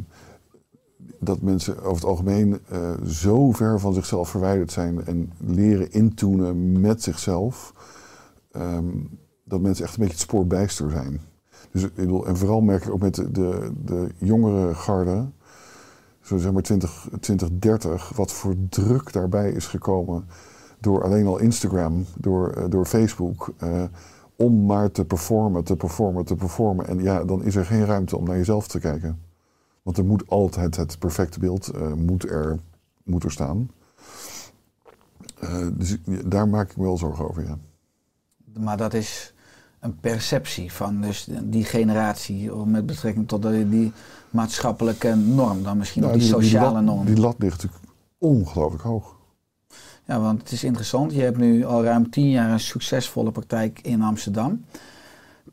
dat mensen over het algemeen eh, zo ver van zichzelf verwijderd zijn en leren intoenen met zichzelf, ehm, dat mensen echt een beetje het spoor bijster zijn. Dus ik bedoel, en vooral merk ik ook met de, de, jongere garde, zo zeg maar 20, 2030, wat voor druk daarbij is gekomen door alleen al Instagram, door, eh, door Facebook, om maar te performen, te performen, te performen. En ja, dan is er geen ruimte om naar jezelf te kijken. Want er moet altijd het perfecte beeld eh, moet er, moet er staan. Eh, dus daar maak ik me wel zorgen over, ja. Maar dat is een perceptie van dus die generatie met betrekking tot die, die maatschappelijke norm dan misschien, Nou, die, sociale lat, norm. Die lat ligt natuurlijk ongelooflijk hoog. Ja, want het is interessant. Je hebt nu al ruim tien jaar een succesvolle praktijk in Amsterdam.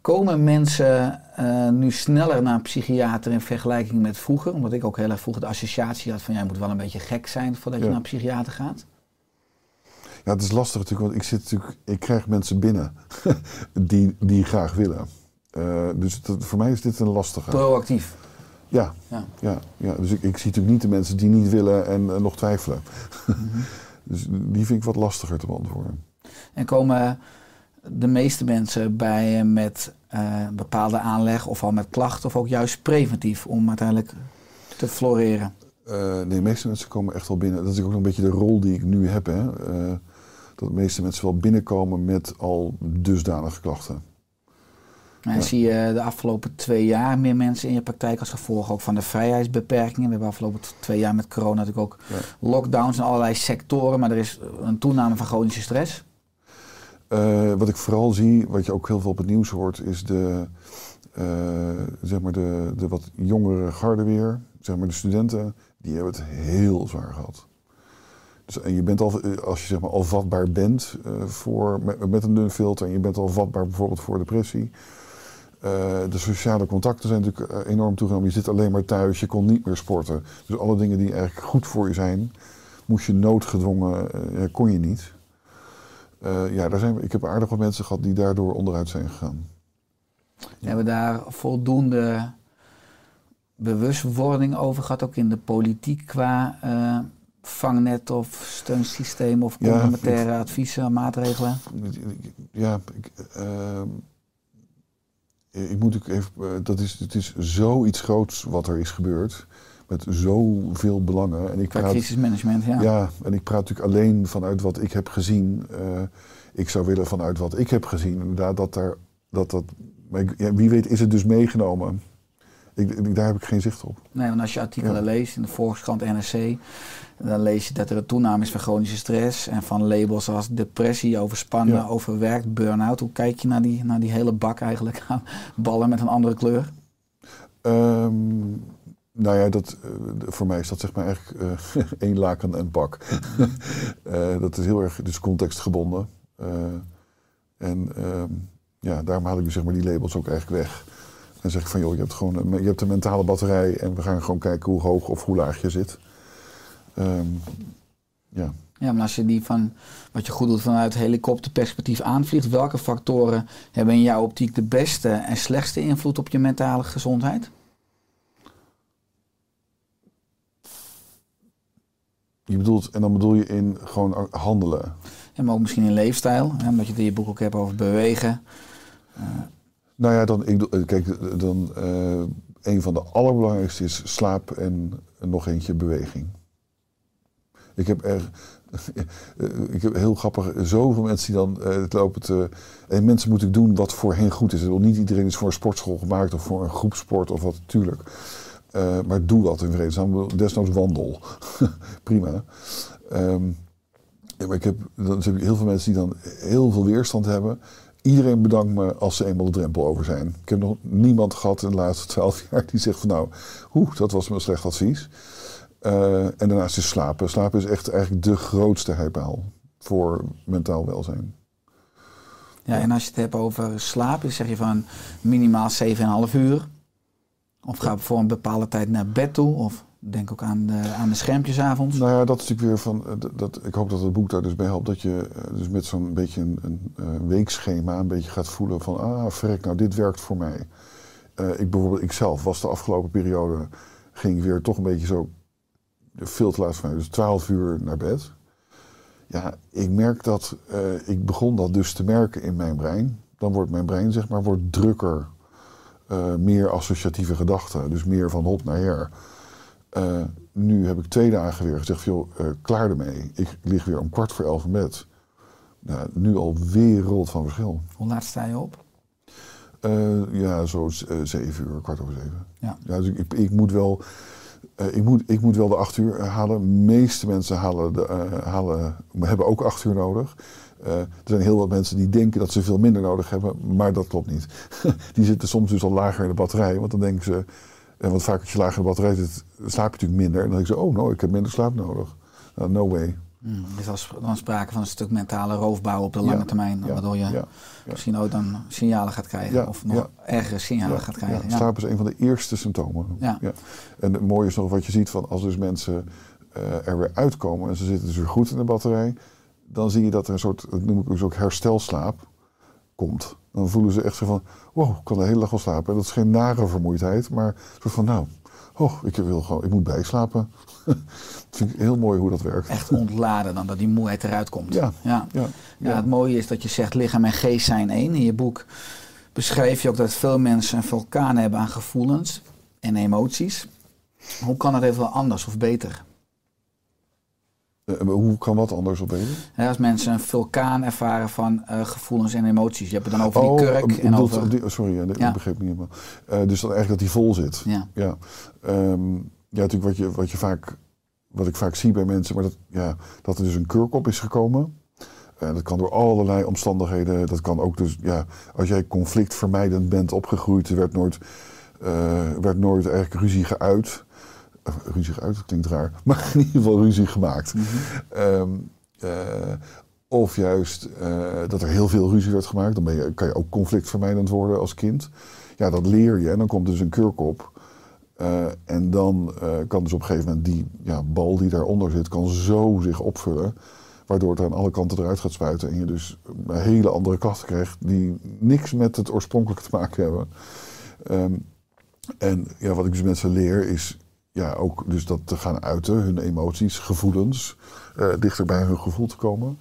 Komen mensen eh, nu sneller naar een psychiater in vergelijking met vroeger? Omdat ik ook heel erg vroeger de associatie had van jij moet wel een beetje gek zijn voordat je naar een psychiater gaat. Ja, het is lastig natuurlijk, want ik, zit natuurlijk, ik krijg mensen binnen [laughs] die, die graag willen. Eh, dus voor mij is dit een lastige. Proactief. Ja, Ja. ja, ja. dus ik, ik zie natuurlijk niet de mensen die niet willen en eh, nog twijfelen. Mhm. [laughs] dus die vind ik wat lastiger te beantwoorden. En komen de meeste mensen bij je met eh, bepaalde aanleg of al met klachten of ook juist preventief om uiteindelijk te floreren? Eh, nee, de meeste mensen komen echt wel binnen. Dat is ook een beetje de rol die ik nu heb. Hè? Eh, dat de meeste mensen wel binnenkomen met al dusdanige klachten. En Ja. zie je de afgelopen twee jaar meer mensen in je praktijk als gevolg ook van de vrijheidsbeperkingen. We hebben afgelopen twee jaar met corona natuurlijk ook Ja. lockdowns in allerlei sectoren, maar er is een toename van chronische stress. Eh, wat ik vooral zie, wat je ook heel veel op het nieuws hoort, is de, eh, zeg maar de, de wat jongere garde weer. Zeg maar de studenten, die hebben het heel zwaar gehad. Dus, en je bent al, eh, als je zeg maar al vatbaar bent eh, voor, met, met een dun filter en je bent al vatbaar bijvoorbeeld voor depressie. Eh, de sociale contacten zijn natuurlijk eh, enorm toegenomen. Je zit alleen maar thuis, je kon niet meer sporten. Dus alle dingen die eigenlijk goed voor je zijn, moest je noodgedwongen, eh, kon je niet. Ja, daar zijn, ik heb aardig wat mensen gehad die daardoor onderuit zijn gegaan. Hebben we daar voldoende bewustwording over gehad, ook in de politiek qua vangnet of steunsysteem of Ja, complementaire adviezen, maatregelen? Ja, ik, ik moet ook even. eh, dat is, het is zoiets groots wat er is gebeurd. Met zoveel belangen. En ik praat, crisismanagement, ja. ja, en ik praat natuurlijk alleen vanuit wat ik heb gezien. Eh, ik zou willen vanuit wat ik heb gezien. Inderdaad, dat daar. Dat, dat, maar ik- ja, wie weet is het dus meegenomen. Ik, ik- daar heb ik geen zicht op. Nee, want als je artikelen Ja. leest in de Volkskrant NRC, dan lees je dat er een toename is van chronische stress en van labels als depressie, overspannen, Ja. overwerkt, burn-out. Hoe kijk je naar die, naar die hele bak eigenlijk aan [laughs] ballen met een andere kleur? Ehm, nou ja, dat, eh, voor mij is dat zeg maar eigenlijk eh, [laughs] één laken en pak. Eh, dat is heel erg dus contextgebonden. En ehm, ja, daarom haal ik dus zeg maar die labels ook eigenlijk weg. En zeg ik van joh, je hebt gewoon een, je hebt een mentale batterij en we gaan gewoon kijken hoe hoog of hoe laag je zit. Ehm, ja. Ja, maar als je die van wat je goed doet vanuit helikopterperspectief aanvliegt, welke factoren hebben in jouw optiek de beste en slechtste invloed op je mentale gezondheid? Je bedoelt, en dan bedoel je in gewoon handelen. En maar ook misschien in leefstijl, hè, omdat je het in je boek ook hebt over bewegen. Nou ja, dan, ik, doe- kijk, dan eh, een van de allerbelangrijkste is slaap en nog eentje beweging. Ik heb er, [laughs] ik heb heel grappig, zoveel mensen die dan eh, het lopen te. En mensen moeten doen wat voor hen goed is. Ik bedoel, niet iedereen is voor een sportschool gemaakt of voor een groepsport of wat, natuurlijk. Eh, maar doe wat in vredesnaam. Ik Desnoods wandel. [laughs] Prima. Ja, maar ik heb, dan heb ik heel veel mensen die dan heel veel weerstand hebben. Iedereen bedankt me als ze eenmaal de drempel over zijn. Ik heb nog niemand gehad in de laatste twaalf jaar die zegt van nou, oeh, dat was een slecht advies. Eh, en daarnaast is slapen. Slapen is echt eigenlijk de grootste heilpaal voor mentaal welzijn. Ja, en als je het hebt over slapen, zeg je van minimaal 7,5 uur. Of ga voor een bepaalde tijd naar bed toe. Of Denk ook aan de, aan de schermpjes avonds. Nou ja, dat is natuurlijk weer van. eh, dat- ik hoop dat het boek daar dus bij helpt. Dat je eh, dus met zo'n beetje een, een eh, weekschema een beetje gaat voelen van ah, verrek, nou dit werkt voor mij. Ik bijvoorbeeld, ik zelf was de afgelopen periode, ging weer toch een beetje zo veel te laat van mij. Dus 12 uur naar bed. Ja, ik merk dat, ik begon dat dus te merken in mijn brein. Dan wordt mijn brein zeg maar wordt drukker. Meer associatieve gedachten, dus meer van hop naar her. Eh, nu heb ik twee dagen weer gezegd, joh, eh, klaar ermee. Ik lig weer om kwart voor elf in bed. Nou, nu al wereld van verschil. Hoe laat sta je op? Eh, ja, zo zeven uur, kwart over zeven. Ja. dus ik, ik, moet wel, ik, moet, ik moet wel de acht uur halen. De meeste mensen halen de, halen, hebben ook acht uur nodig. Er zijn heel wat mensen die denken dat ze veel minder nodig hebben, maar dat klopt niet. [laughs] die zitten soms dus al lager in de batterij, want dan denken ze, en want vaak als je lager de batterij zit, slaap je natuurlijk minder. En dan denken ze, oh no, ik heb minder slaap nodig. Nou, no way. Hmm, is als dan sprake van een stuk mentale roofbouw op de lange Ja, termijn. ja, waardoor je ja, misschien ook dan signalen gaat krijgen. Of nog ergere signalen gaat krijgen. ja, Ja, slaap is een van de eerste symptomen. Ja. En het mooie is nog wat je ziet van als dus mensen eh, er weer uitkomen en ze zitten dus weer goed in de batterij, dan zie je dat er een soort, dat noem ik dus ook herstelslaap, komt. Dan voelen ze echt zo van, wow, ik kan de hele dag wel slapen. En dat is geen nare vermoeidheid, maar een soort van, nou, oh, ik, wil gewoon, ik moet bijslapen. dat [laughs] vind ik heel mooi hoe dat werkt. Echt ontladen dan, dat die moeheid eruit komt. Ja, ja. Ja, Ja, het mooie is dat je zegt lichaam en geest zijn één. In je boek beschrijf je ook dat veel mensen een vulkaan hebben aan gevoelens en emoties. Hoe kan het even anders of beter? Eh, hoe kan wat anders op? Hè, als mensen een vulkaan ervaren van eh, gevoelens en emoties. Je hebt het dan over die kurk ik en over... die- oh, sorry, ja, ik Ja. begreep niet helemaal. Eh, dus dan eigenlijk dat die vol zit. Ja. Ja, Ehm, ja natuurlijk wat, je, wat, je vaak, wat ik vaak zie bij mensen, maar dat, ja, dat er dus een kurk op is gekomen. Eh, dat kan door allerlei omstandigheden. Dat kan ook dus, ja, als jij conflictvermijdend bent opgegroeid, er werd nooit, eh, werd nooit eigenlijk ruzie geuit. Ruzie geuit, dat klinkt raar. Maar in ieder geval ruzie gemaakt. Ehm, eh, of juist eh, dat er heel veel ruzie werd gemaakt. Dan ben je, kan je ook conflictvermijdend worden als kind. Ja, dat leer je. En dan komt dus een kurk op. Eh, en dan kan dus op een gegeven moment die ja, bal die daaronder zit, kan zo zich opvullen. Waardoor het aan alle kanten eruit gaat spuiten. En je dus een hele andere klachten krijgt die niks met het oorspronkelijke te maken hebben. Ehm, en ja, wat ik dus mensen leer is ja, ook dus dat te gaan uiten, hun emoties, gevoelens, eh, dichter bij hun gevoel te komen.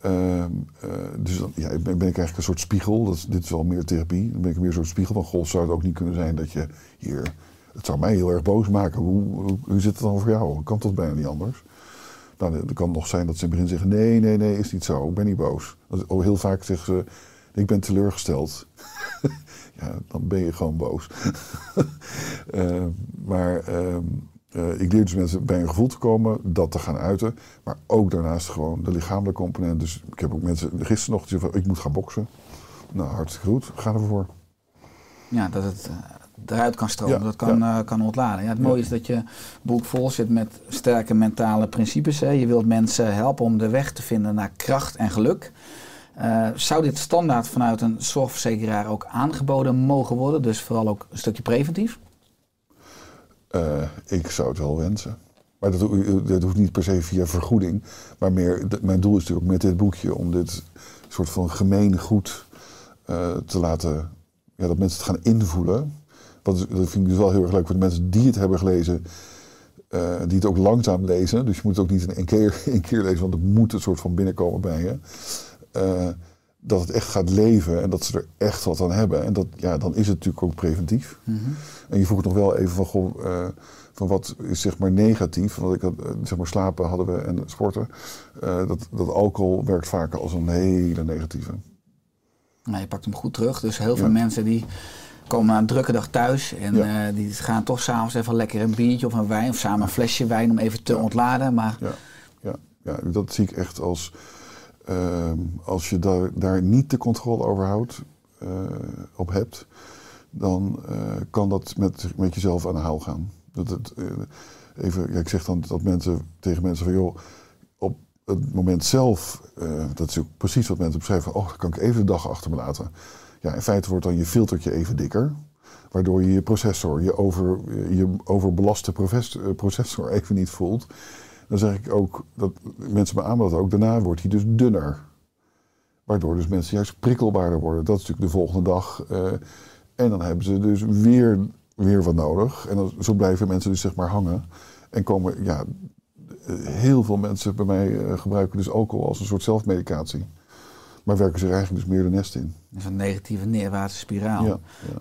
Ehm, eh, dus dan ja, ben, ben ik eigenlijk een soort spiegel. Dat dit is wel meer therapie. Dan ben ik meer een soort spiegel van, goh, zou het ook niet kunnen zijn dat je hier... Het zou mij heel erg boos maken. Hoe, hoe, zit het dan voor jou? Kan toch bijna niet anders? Nou, het kan nog zijn dat ze in het begin zeggen, nee, nee, nee, is niet zo. Ik ben niet boos. Dat heel vaak zeggen ze, ik ben teleurgesteld. [laughs] ja, dan ben je gewoon boos. [laughs] Eh, maar ehm, eh, ik leer dus mensen bij een gevoel te komen, dat te gaan uiten. Maar ook daarnaast gewoon de lichamelijke component. Dus ik heb ook mensen gisteren nog die zeggen van, ik moet gaan boksen. Nou, hartstikke goed. Ga ervoor. Ja, dat het eh, eruit kan stromen, Ja, dat kan, ja. kan ontladen. Ja, het Ja. mooie is dat je boek vol zit met sterke mentale principes. Hè. Je wilt mensen helpen om de weg te vinden naar kracht en geluk. Eh, zou dit standaard vanuit een zorgverzekeraar ook aangeboden mogen worden? Dus vooral ook een stukje preventief? Eh, ik zou het wel wensen. Maar dat, dat hoeft niet per se via vergoeding. Maar meer, mijn doel is natuurlijk met dit boekje om dit soort van gemeen goed eh, te laten. Ja, dat mensen het gaan invoelen. Is- dat vind ik dus wel heel erg leuk voor de mensen die het hebben gelezen. die het ook langzaam lezen. Dus je moet het ook niet in één keer, [laughs] één keer lezen, want het moet een soort van binnenkomen bij je. Eh, dat het echt gaat leven en dat ze er echt wat aan hebben. En dat, ja, dan is het natuurlijk ook preventief. En je vroeg nog wel even van, goh, eh, van wat is zeg maar negatief. Want ik had, eh, zeg maar slapen hadden we en sporten. Dat, dat alcohol werkt vaker als een hele negatieve. Nou, je pakt hem goed terug. Dus heel veel Ja. mensen die komen na een drukke dag thuis. En Ja. die gaan toch s'avonds even lekker een biertje of een wijn. Of samen een flesje wijn om even te Ja. ontladen. Maar Ja, ja, ja, dat zie ik echt als... ehm, als je daar, daar niet de controle over houdt, eh, op hebt... dan eh, kan dat met, met jezelf aan de haal gaan. Dat het, eh, even, ja, ik zeg dan dat mensen tegen mensen van... joh, op het moment zelf, dat is ook precies wat mensen beschrijven... oh, kan ik even de dag achter me laten. Ja, in feite wordt dan je filtertje even dikker... Waardoor je je processor, je, over, je overbelaste processor [laughs] even niet voelt. Dan zeg ik ook, dat mensen beamen dat ook, daarna wordt hij dus dunner. Waardoor dus mensen juist prikkelbaarder worden. Dat is natuurlijk de volgende dag. eh, en dan hebben ze dus weer, weer wat nodig. En dan, zo blijven mensen dus zeg maar hangen. En komen, ja, eh, heel veel mensen bij mij eh, gebruiken dus alcohol als een soort zelfmedicatie. Maar werken ze er eigenlijk dus meer de nest in. Dat is een negatieve neerwaartse spiraal. Ja,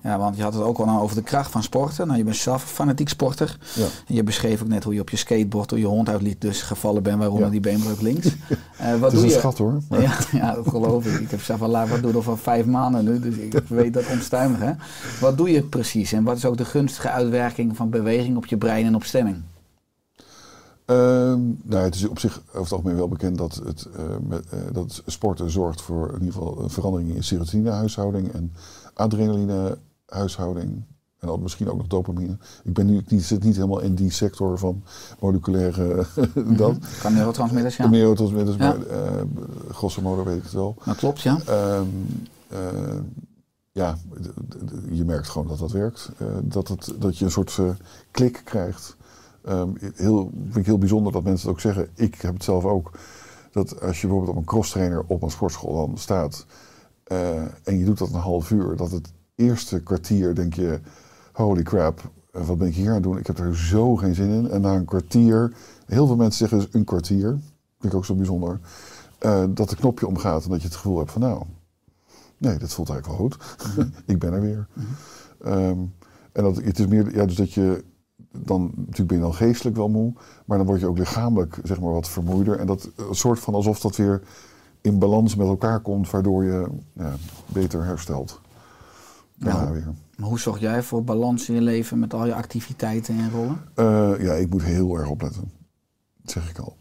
Ja, ja. want je had het ook al aan over de kracht van sporten. Nou, je bent zelf fanatiek sporter. Ja. En je beschreef ook net hoe je op je skateboard door je hond uitliet dus gevallen bent, waaronder die beenbreuk links. [laughs] Eh, wat Het is doe een je? schat hoor. Maar- Ja, ja, dat geloof ik. Ik heb zelf al wat doen van vijf maanden nu, dus ik weet dat onstuimig. Hè? Wat doe je precies en wat is ook de gunstige uitwerking van beweging op je brein en op stemming? Ehm, nou, het is op zich over het algemeen wel bekend dat, het, eh, met, eh, dat sporten zorgt voor in ieder geval een verandering in serotoninehuishouding en adrenalinehuishouding. En dan misschien ook nog dopamine. Ik ben nu niet, zit niet helemaal in die sector van moleculaire [laughs] dat. Kan neurotransmitters, ja. Neurotransmitters, Ja. maar eh, grosso modo weet ik het wel. Dat klopt, ja. Ehm, eh, ja, d- d- d- je merkt gewoon dat dat werkt. Eh, dat, het, dat je een soort eh, klik krijgt. Ehm, heel, vind ik heel bijzonder dat mensen het ook zeggen. Ik heb het zelf ook. Dat als je bijvoorbeeld op een crosstrainer op een sportschool dan staat. eh, en je doet dat een half uur. Dat het eerste kwartier denk je. Holy crap, eh, wat ben ik hier aan het doen? Ik heb er zo geen zin in. En na een kwartier. Heel veel mensen zeggen dus een kwartier. Vind ik ook zo bijzonder. eh, dat de knopje omgaat en dat je het gevoel hebt van nou. Nee, dat voelt eigenlijk wel goed. [laughs] ik ben er weer. Ehm, en dat, het is meer, ja, dus dat je dan, natuurlijk ben je dan geestelijk wel moe, maar dan word je ook lichamelijk, zeg maar, wat vermoeider. En dat een soort van alsof dat weer in balans met elkaar komt, waardoor je ja, beter herstelt. Daarna Ja. weer. Maar hoe zorg jij voor balans in je leven met al je activiteiten en rollen? Eh, ja, ik moet heel erg opletten. Dat zeg ik al.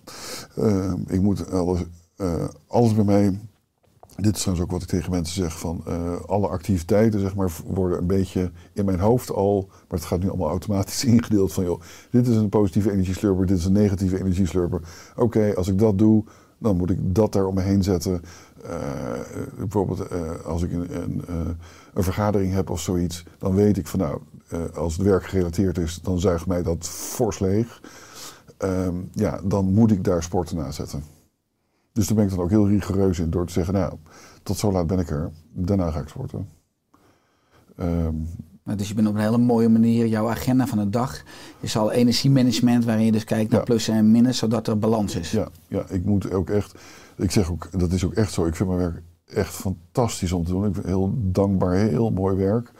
Eh, ik moet alles, eh, alles bij mij. Dit is trouwens ook wat ik tegen mensen zeg: van eh, alle activiteiten, zeg maar, worden een beetje in mijn hoofd al. Maar het gaat nu allemaal automatisch [laughs] ingedeeld van: joh, dit is een positieve energieslurper, dit is een negatieve energieslurper. Oké, als ik dat doe, dan moet ik dat daar om me heen zetten. Eh, bijvoorbeeld eh, als ik een, een, een vergadering heb of zoiets, dan weet ik van nou, als het werk gerelateerd is, dan zuigt mij dat fors leeg. Ehm, ja, dan moet ik daar sporten na zetten. Dus daar ben ik dan ook heel rigoureus in door te zeggen, nou, tot zo laat ben ik er, daarna ga ik sporten. Ehm, Nou, Dus je bent op een hele mooie manier jouw agenda van de dag. is al energiemanagement waarin je dus kijkt naar Ja. plussen en minnen, zodat er balans is. Ja, ja, ik moet ook echt. Ik zeg ook, dat is ook echt zo. Ik vind mijn werk echt fantastisch om te doen. Ik ben heel dankbaar, heel mooi werk.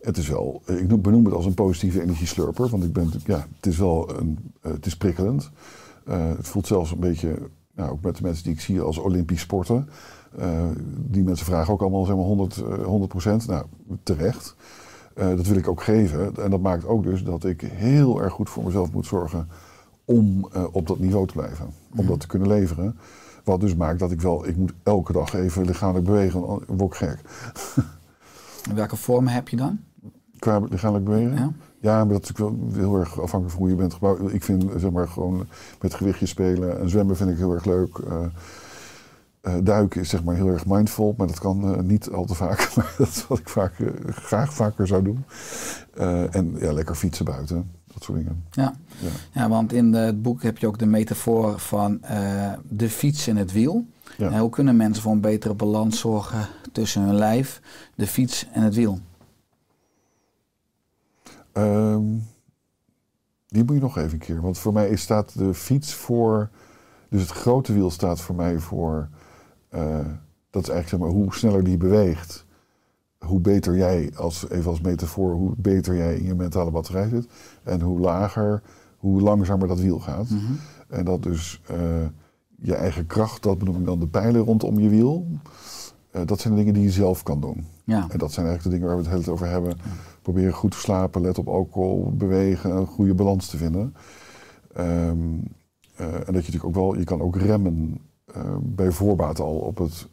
Het is wel, ik noem- benoem het als een positieve energieslurper. Want ik ben, ja, het is wel een, eh, het is prikkelend. Eh, het voelt zelfs een beetje, nou, ook met de mensen die ik zie als Olympisch sporten. Eh, die mensen vragen ook allemaal zeg maar 100, eh, 100 procent. Nou, terecht. Eh, dat wil ik ook geven. En dat maakt ook dus dat ik heel erg goed voor mezelf moet zorgen om eh, op dat niveau te blijven. Om dat te kunnen leveren. Wat dus maakt dat ik wel, ik moet elke dag even lichamelijk bewegen, word ik gek. [laughs] Welke vormen heb je dan? Qua lichamelijk bewegen? Ja? Ja, maar dat is natuurlijk wel heel erg afhankelijk van hoe je bent gebouwd. Ik vind, zeg maar, gewoon met gewichtjes spelen en zwemmen vind ik heel erg leuk. Eh, eh, duiken is zeg maar heel erg mindful, maar dat kan eh, niet al te vaak. [laughs] Maar dat is wat ik vaak, graag vaker zou doen. En ja, lekker fietsen buiten, dat soort dingen. Ja. Ja. ja, want in het boek heb je ook de metafoor van de fiets en het wiel. Ja. En hoe kunnen mensen voor een betere balans zorgen tussen hun lijf, de fiets en het wiel? Ehm, die moet je nog even een keer. Want voor mij staat de fiets voor. Dus het grote wiel staat voor mij voor. eh, dat is eigenlijk zeg maar, hoe sneller die beweegt. Hoe beter jij, als, even als metafoor, hoe beter jij in je mentale batterij zit. En hoe lager, hoe langzamer dat wiel gaat. En dat dus eh, je eigen kracht, dat benoem ik dan de pijlen rondom je wiel. Eh, dat zijn de dingen die je zelf kan doen. Ja, En dat zijn eigenlijk de dingen waar we het hele tijd over hebben. Proberen goed te slapen, let op alcohol, bewegen, een goede balans te vinden. Ehm, eh, en dat je natuurlijk ook wel, je kan ook remmen eh, bij voorbaat al op het,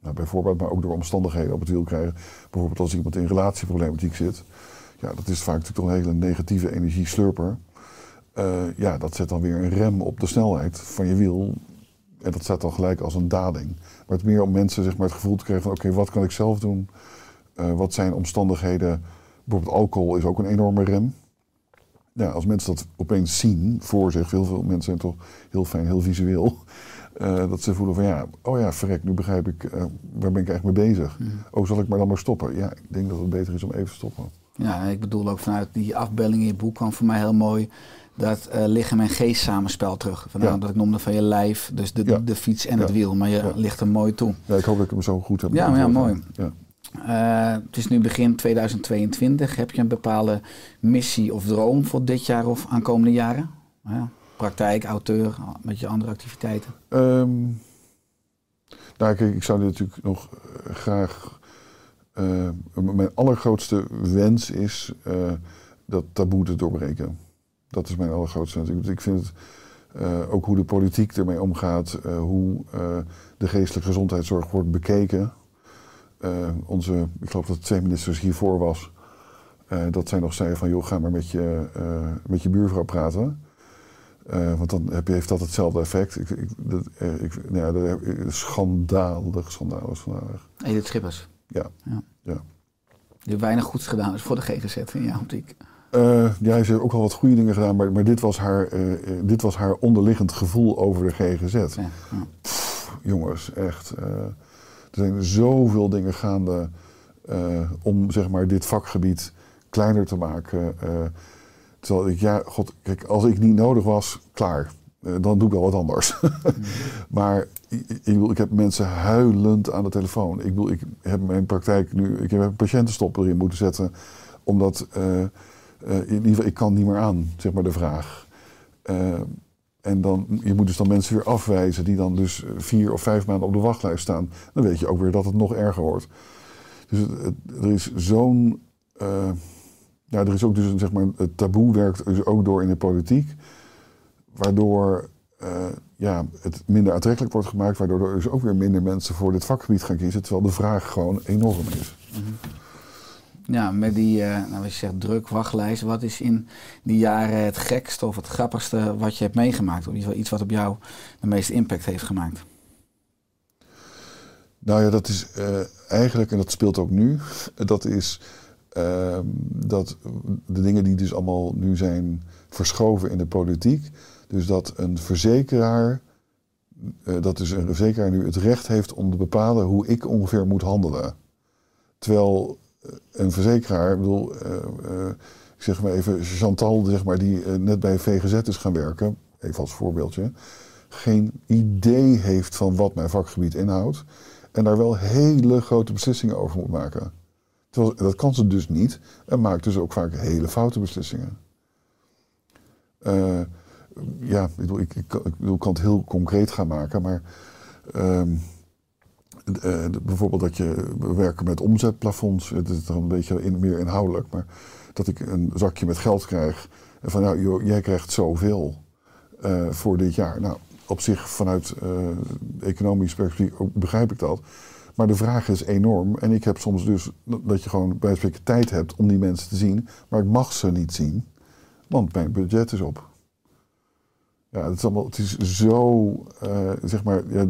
nou bij voorbaat, maar ook door omstandigheden op het wiel krijgen. Bijvoorbeeld als iemand in relatieproblematiek zit. Ja, dat is vaak natuurlijk toch een hele negatieve energieslurper. Ja, dat zet dan weer een rem op de snelheid van je wiel. En dat staat dan gelijk als een daling. Maar het meer om mensen zeg maar, het gevoel te krijgen van oké, wat kan ik zelf doen? Eh, wat zijn omstandigheden Bijvoorbeeld alcohol is ook een enorme rem. Ja, als mensen dat opeens zien voor zich, heel veel mensen zijn toch heel fijn, heel visueel. [laughs] eh, dat ze voelen van ja, oh ja, verrek, nu begrijp ik, eh, waar ben ik eigenlijk mee bezig? Oh, zal ik maar dan maar stoppen? Ja, ik denk dat het beter is om even te stoppen. Ja, ik bedoel ook vanuit die afbeelding in je boek kwam voor mij heel mooi dat eh, lichaam en geest samenspel terug. Vandaar Ja. dat ik noemde van je lijf, dus de, Ja. de fiets en Ja. het wiel, maar je ligt er mooi toe. Ja, ik hoop dat ik hem zo goed heb. Ja, maar ja, mooi. Ja. Eh, het is nu begin 2022. Heb je een bepaalde missie of droom voor dit jaar of aankomende jaren? Ja, praktijk, auteur, met je andere activiteiten. Ehm, nou, kijk, ik zou dit natuurlijk nog eh, graag. mijn allergrootste wens is dat taboe te doorbreken. Dat is mijn allergrootste wens. Ik, vind het eh, ook hoe de politiek ermee omgaat, eh, hoe eh, de geestelijke gezondheidszorg wordt bekeken. Onze, ik geloof dat twee ministers hiervoor was, dat zij nog zeiden van joh, ga maar met je, met je buurvrouw praten. Want dan heb je, heeft dat hetzelfde effect. Ik, ik, dat, ik, nou ja, dat schandalig, schandalig, schandalig. Edith Schippers. Ja. Ja. Ja. Die heeft weinig goeds gedaan is voor de GGZ in jouw optiek. Eh, ja, ze heeft ook wel wat goede dingen gedaan, maar, maar dit, was haar, eh, eh, dit was haar onderliggend gevoel over de GGZ. Ja, ja. Jongens, echt. er zijn zoveel dingen gaande om zeg maar, dit vakgebied kleiner te maken. terwijl ik, ja, god, kijk, als ik niet nodig was, klaar. Dan doe ik wel wat anders. [laughs] maar ik, ik, bedoel, ik heb mensen huilend aan de telefoon. Ik bedoel, ik heb mijn praktijk nu, ik heb een patiëntenstop erin moeten zetten. Omdat, eh, in ieder geval, ik kan niet meer aan, zeg maar, de vraag. Eh, en dan, je moet dus dan mensen weer afwijzen die dan dus vier of vijf maanden op de wachtlijst staan. Dan weet je ook weer dat het nog erger wordt. Dus er is zo'n. eh, ja, er is ook dus zeg maar, het taboe werkt dus ook door in de politiek. Waardoor ja, het minder aantrekkelijk wordt gemaakt. Waardoor er dus ook weer minder mensen voor dit vakgebied gaan kiezen. Terwijl de vraag gewoon enorm is. Ja, met die, eh nou, je zegt druk, wachtlijst. Wat is in die jaren het gekste of het grappigste wat je hebt meegemaakt? Of in ieder geval iets wat op jou de meeste impact heeft gemaakt? Nou ja, dat is eh, eigenlijk, en dat speelt ook nu, dat is ehm, dat de dingen die dus allemaal nu zijn verschoven in de politiek, dus dat een verzekeraar, eh, dat dus een verzekeraar nu het recht heeft om te bepalen hoe ik ongeveer moet handelen. Terwijl een verzekeraar, ik bedoel, eh, eh, ik zeg maar even, Chantal, zeg maar, die eh, net bij VGZ is gaan werken, even als voorbeeldje, geen idee heeft van wat mijn vakgebied inhoudt. En daar wel hele grote beslissingen over moet maken. Dat kan ze dus niet. En maakt dus ook vaak hele foute beslissingen. Eh, ja, ik, bedoel, ik, ik kan het heel concreet gaan maken, maar ehm, eh, bijvoorbeeld dat je we werken met omzetplafonds, het is dan een beetje meer inhoudelijk, maar dat ik een zakje met geld krijg en van nou, joh, jij krijgt zoveel eh, voor dit jaar. Nou, op zich vanuit eh, economisch perspectief begrijp ik dat. Maar de vraag is enorm. En ik heb soms dus dat je gewoon bij spreken tijd hebt om die mensen te zien. Maar ik mag ze niet zien, want mijn budget is op. Ja, het is, allemaal, het is zo, eh, zeg maar, ja,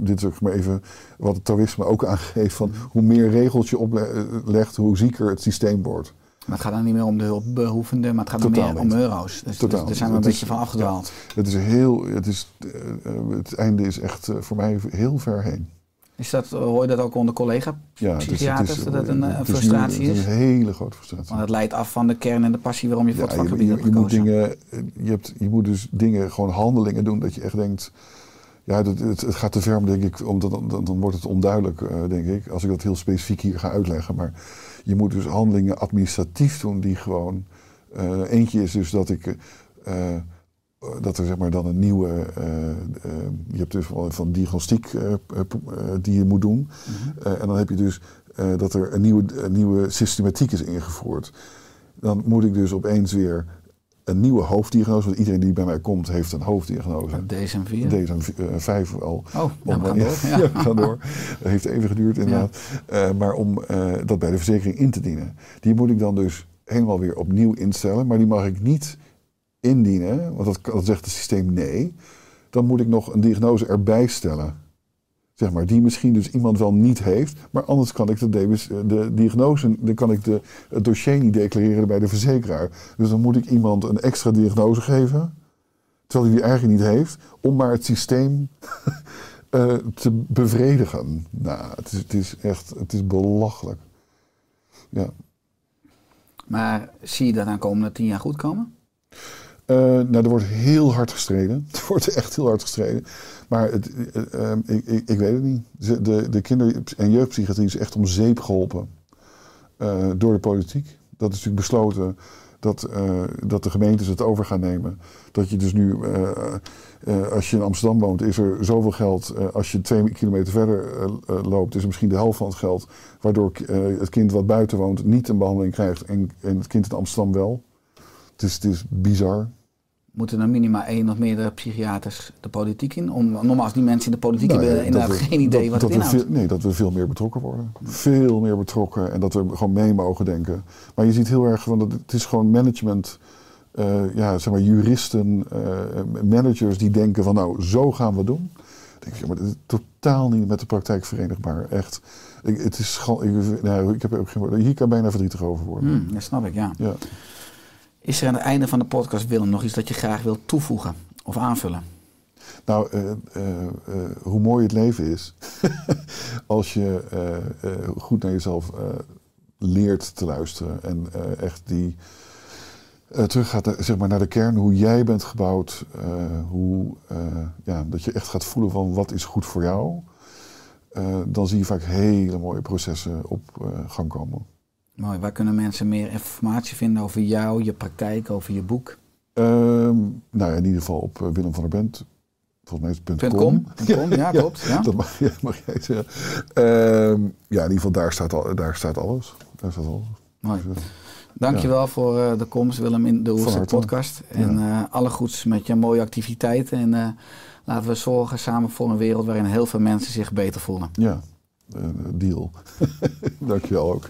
dit- is ook maar even wat het Taoïsme ook aangeeft. Van hoe meer regels je oplegt, hoe zieker het systeem wordt. Maar het gaat dan niet meer om de hulpbehoevenden, maar het gaat Totaal meer om euro's. Dus, Totaal dus daar zijn we een is- beetje van afgedwaald. Het is heel, het, is, eh, eh, het einde is echt voor mij heel ver heen. Is dat, hoor je dat ook onder collega Ja, dus het psychiaters, dat dat een, eh, het is frustratie Het is? een hele grote frustratie. Want het leidt af van de kern en de passie waarom je voor het je, vakgebied je, hebt moet dingen, je, hebt, je moet dus dingen, gewoon handelingen doen dat je echt denkt. Ja, dat, het, het gaat te ver, denk ik, omdat dan, dan, dan wordt het onduidelijk, eh, denk ik, als ik dat heel specifiek hier ga uitleggen. Maar je moet dus handelingen administratief doen die gewoon. eh, eentje is dus dat ik. eh, eh, dat er zeg maar dan een nieuwe. eh, eh, je hebt dus van, van diagnostiek eh, eh, eh, die je moet doen. Eh, en dan heb je dus eh, dat er een nieuwe, een nieuwe systematiek is ingevoerd. Dan moet ik dus opeens weer een nieuwe hoofddiagnose. Want iedereen die bij mij komt heeft een hoofddiagnose. DSM-4. Deze vijf al. Oh, Om- ja, we gaan ja, door. [laughs] ja, Ja. we gaan door. Dat heeft even geduurd inderdaad. Eh, maar om eh, dat bij de verzekering in te dienen. Die moet ik dan dus helemaal weer opnieuw instellen. Maar die mag ik niet indienen. Want dat, dat zegt het systeem nee. Dan moet ik nog een diagnose erbij stellen. Zeg maar, die misschien dus iemand wel niet heeft, maar anders kan ik de, DBS de diagnose, dan kan ik de, het dossier niet declareren bij de verzekeraar. Dus dan moet ik iemand een extra diagnose geven, terwijl hij die eigenlijk niet heeft, om maar het systeem [laughs] eh, te bevredigen. Nou, het is, het is echt, het is belachelijk. Ja. Maar zie je dat aan komende tien jaar goed komen? Uh, nou, er wordt heel hard gestreden. [laughs] Er wordt echt heel hard gestreden. Maar het, uh, uh, ik, ik, ik, weet het niet. De, de kinder- en jeugdpsychiatrie is echt om zeep geholpen door de politiek. Dat is natuurlijk besloten dat, dat de gemeentes het over gaan nemen. Dat je dus nu, als je in Amsterdam woont, is er zoveel geld. als je twee kilometer verder loopt, is er misschien de helft van het geld. Waardoor het kind wat buiten woont niet een behandeling krijgt en, en het kind in Amsterdam wel. Het is, het is bizar. Moeten er minimaal één of meerdere psychiaters de politiek in? Om, normaal als die mensen in de politiek Nou ja, hebben inderdaad dat we- geen idee dat- wat dat het inhoudt. veel- nee, dat we veel meer betrokken worden. Veel meer betrokken en dat we gewoon mee mogen denken. Maar je ziet heel erg, want het is gewoon management, eh, ja, zeg maar juristen, eh, managers die denken van nou, zo gaan we het doen. Dan denk ja, maar dit is totaal niet met de praktijk verenigbaar. Echt. Ik, het is ik, nou, ik heb ook geen. Hier kan bijna verdrietig over worden. Hmm, dat snap ik, ja. Ja. Is er aan het einde van de podcast, Willem, nog iets dat je graag wilt toevoegen of aanvullen? Nou, eh, eh, eh, hoe mooi het leven is [laughs] als je goed naar jezelf leert te luisteren en echt die teruggaat naar, zeg maar, naar de kern, hoe jij bent gebouwd, hoe, ja, dat je echt gaat voelen van wat is goed voor jou. Dan zie je vaak hele mooie processen op gang komen. Mooi. Waar kunnen mensen meer informatie vinden over jou, je praktijk, over je boek? Ehm, nou ja, in ieder geval op eh, Willem van der Bent. Volgens mij is het .com. .com. .com, [laughs] ja, klopt. Ja. Dat mag, ja, [laughs] mag jij zeggen. Ehm, ja, in ieder geval daar staat, al, daar staat alles. Daar staat alles. Mooi. Dus, eh, Dankjewel voor eh, de komst, Willem, in de harte. podcast. En alle goeds met je mooie activiteiten. En laten we zorgen samen voor een wereld waarin heel veel mensen zich beter voelen. ja, deal. [laughs] Dankjewel ook.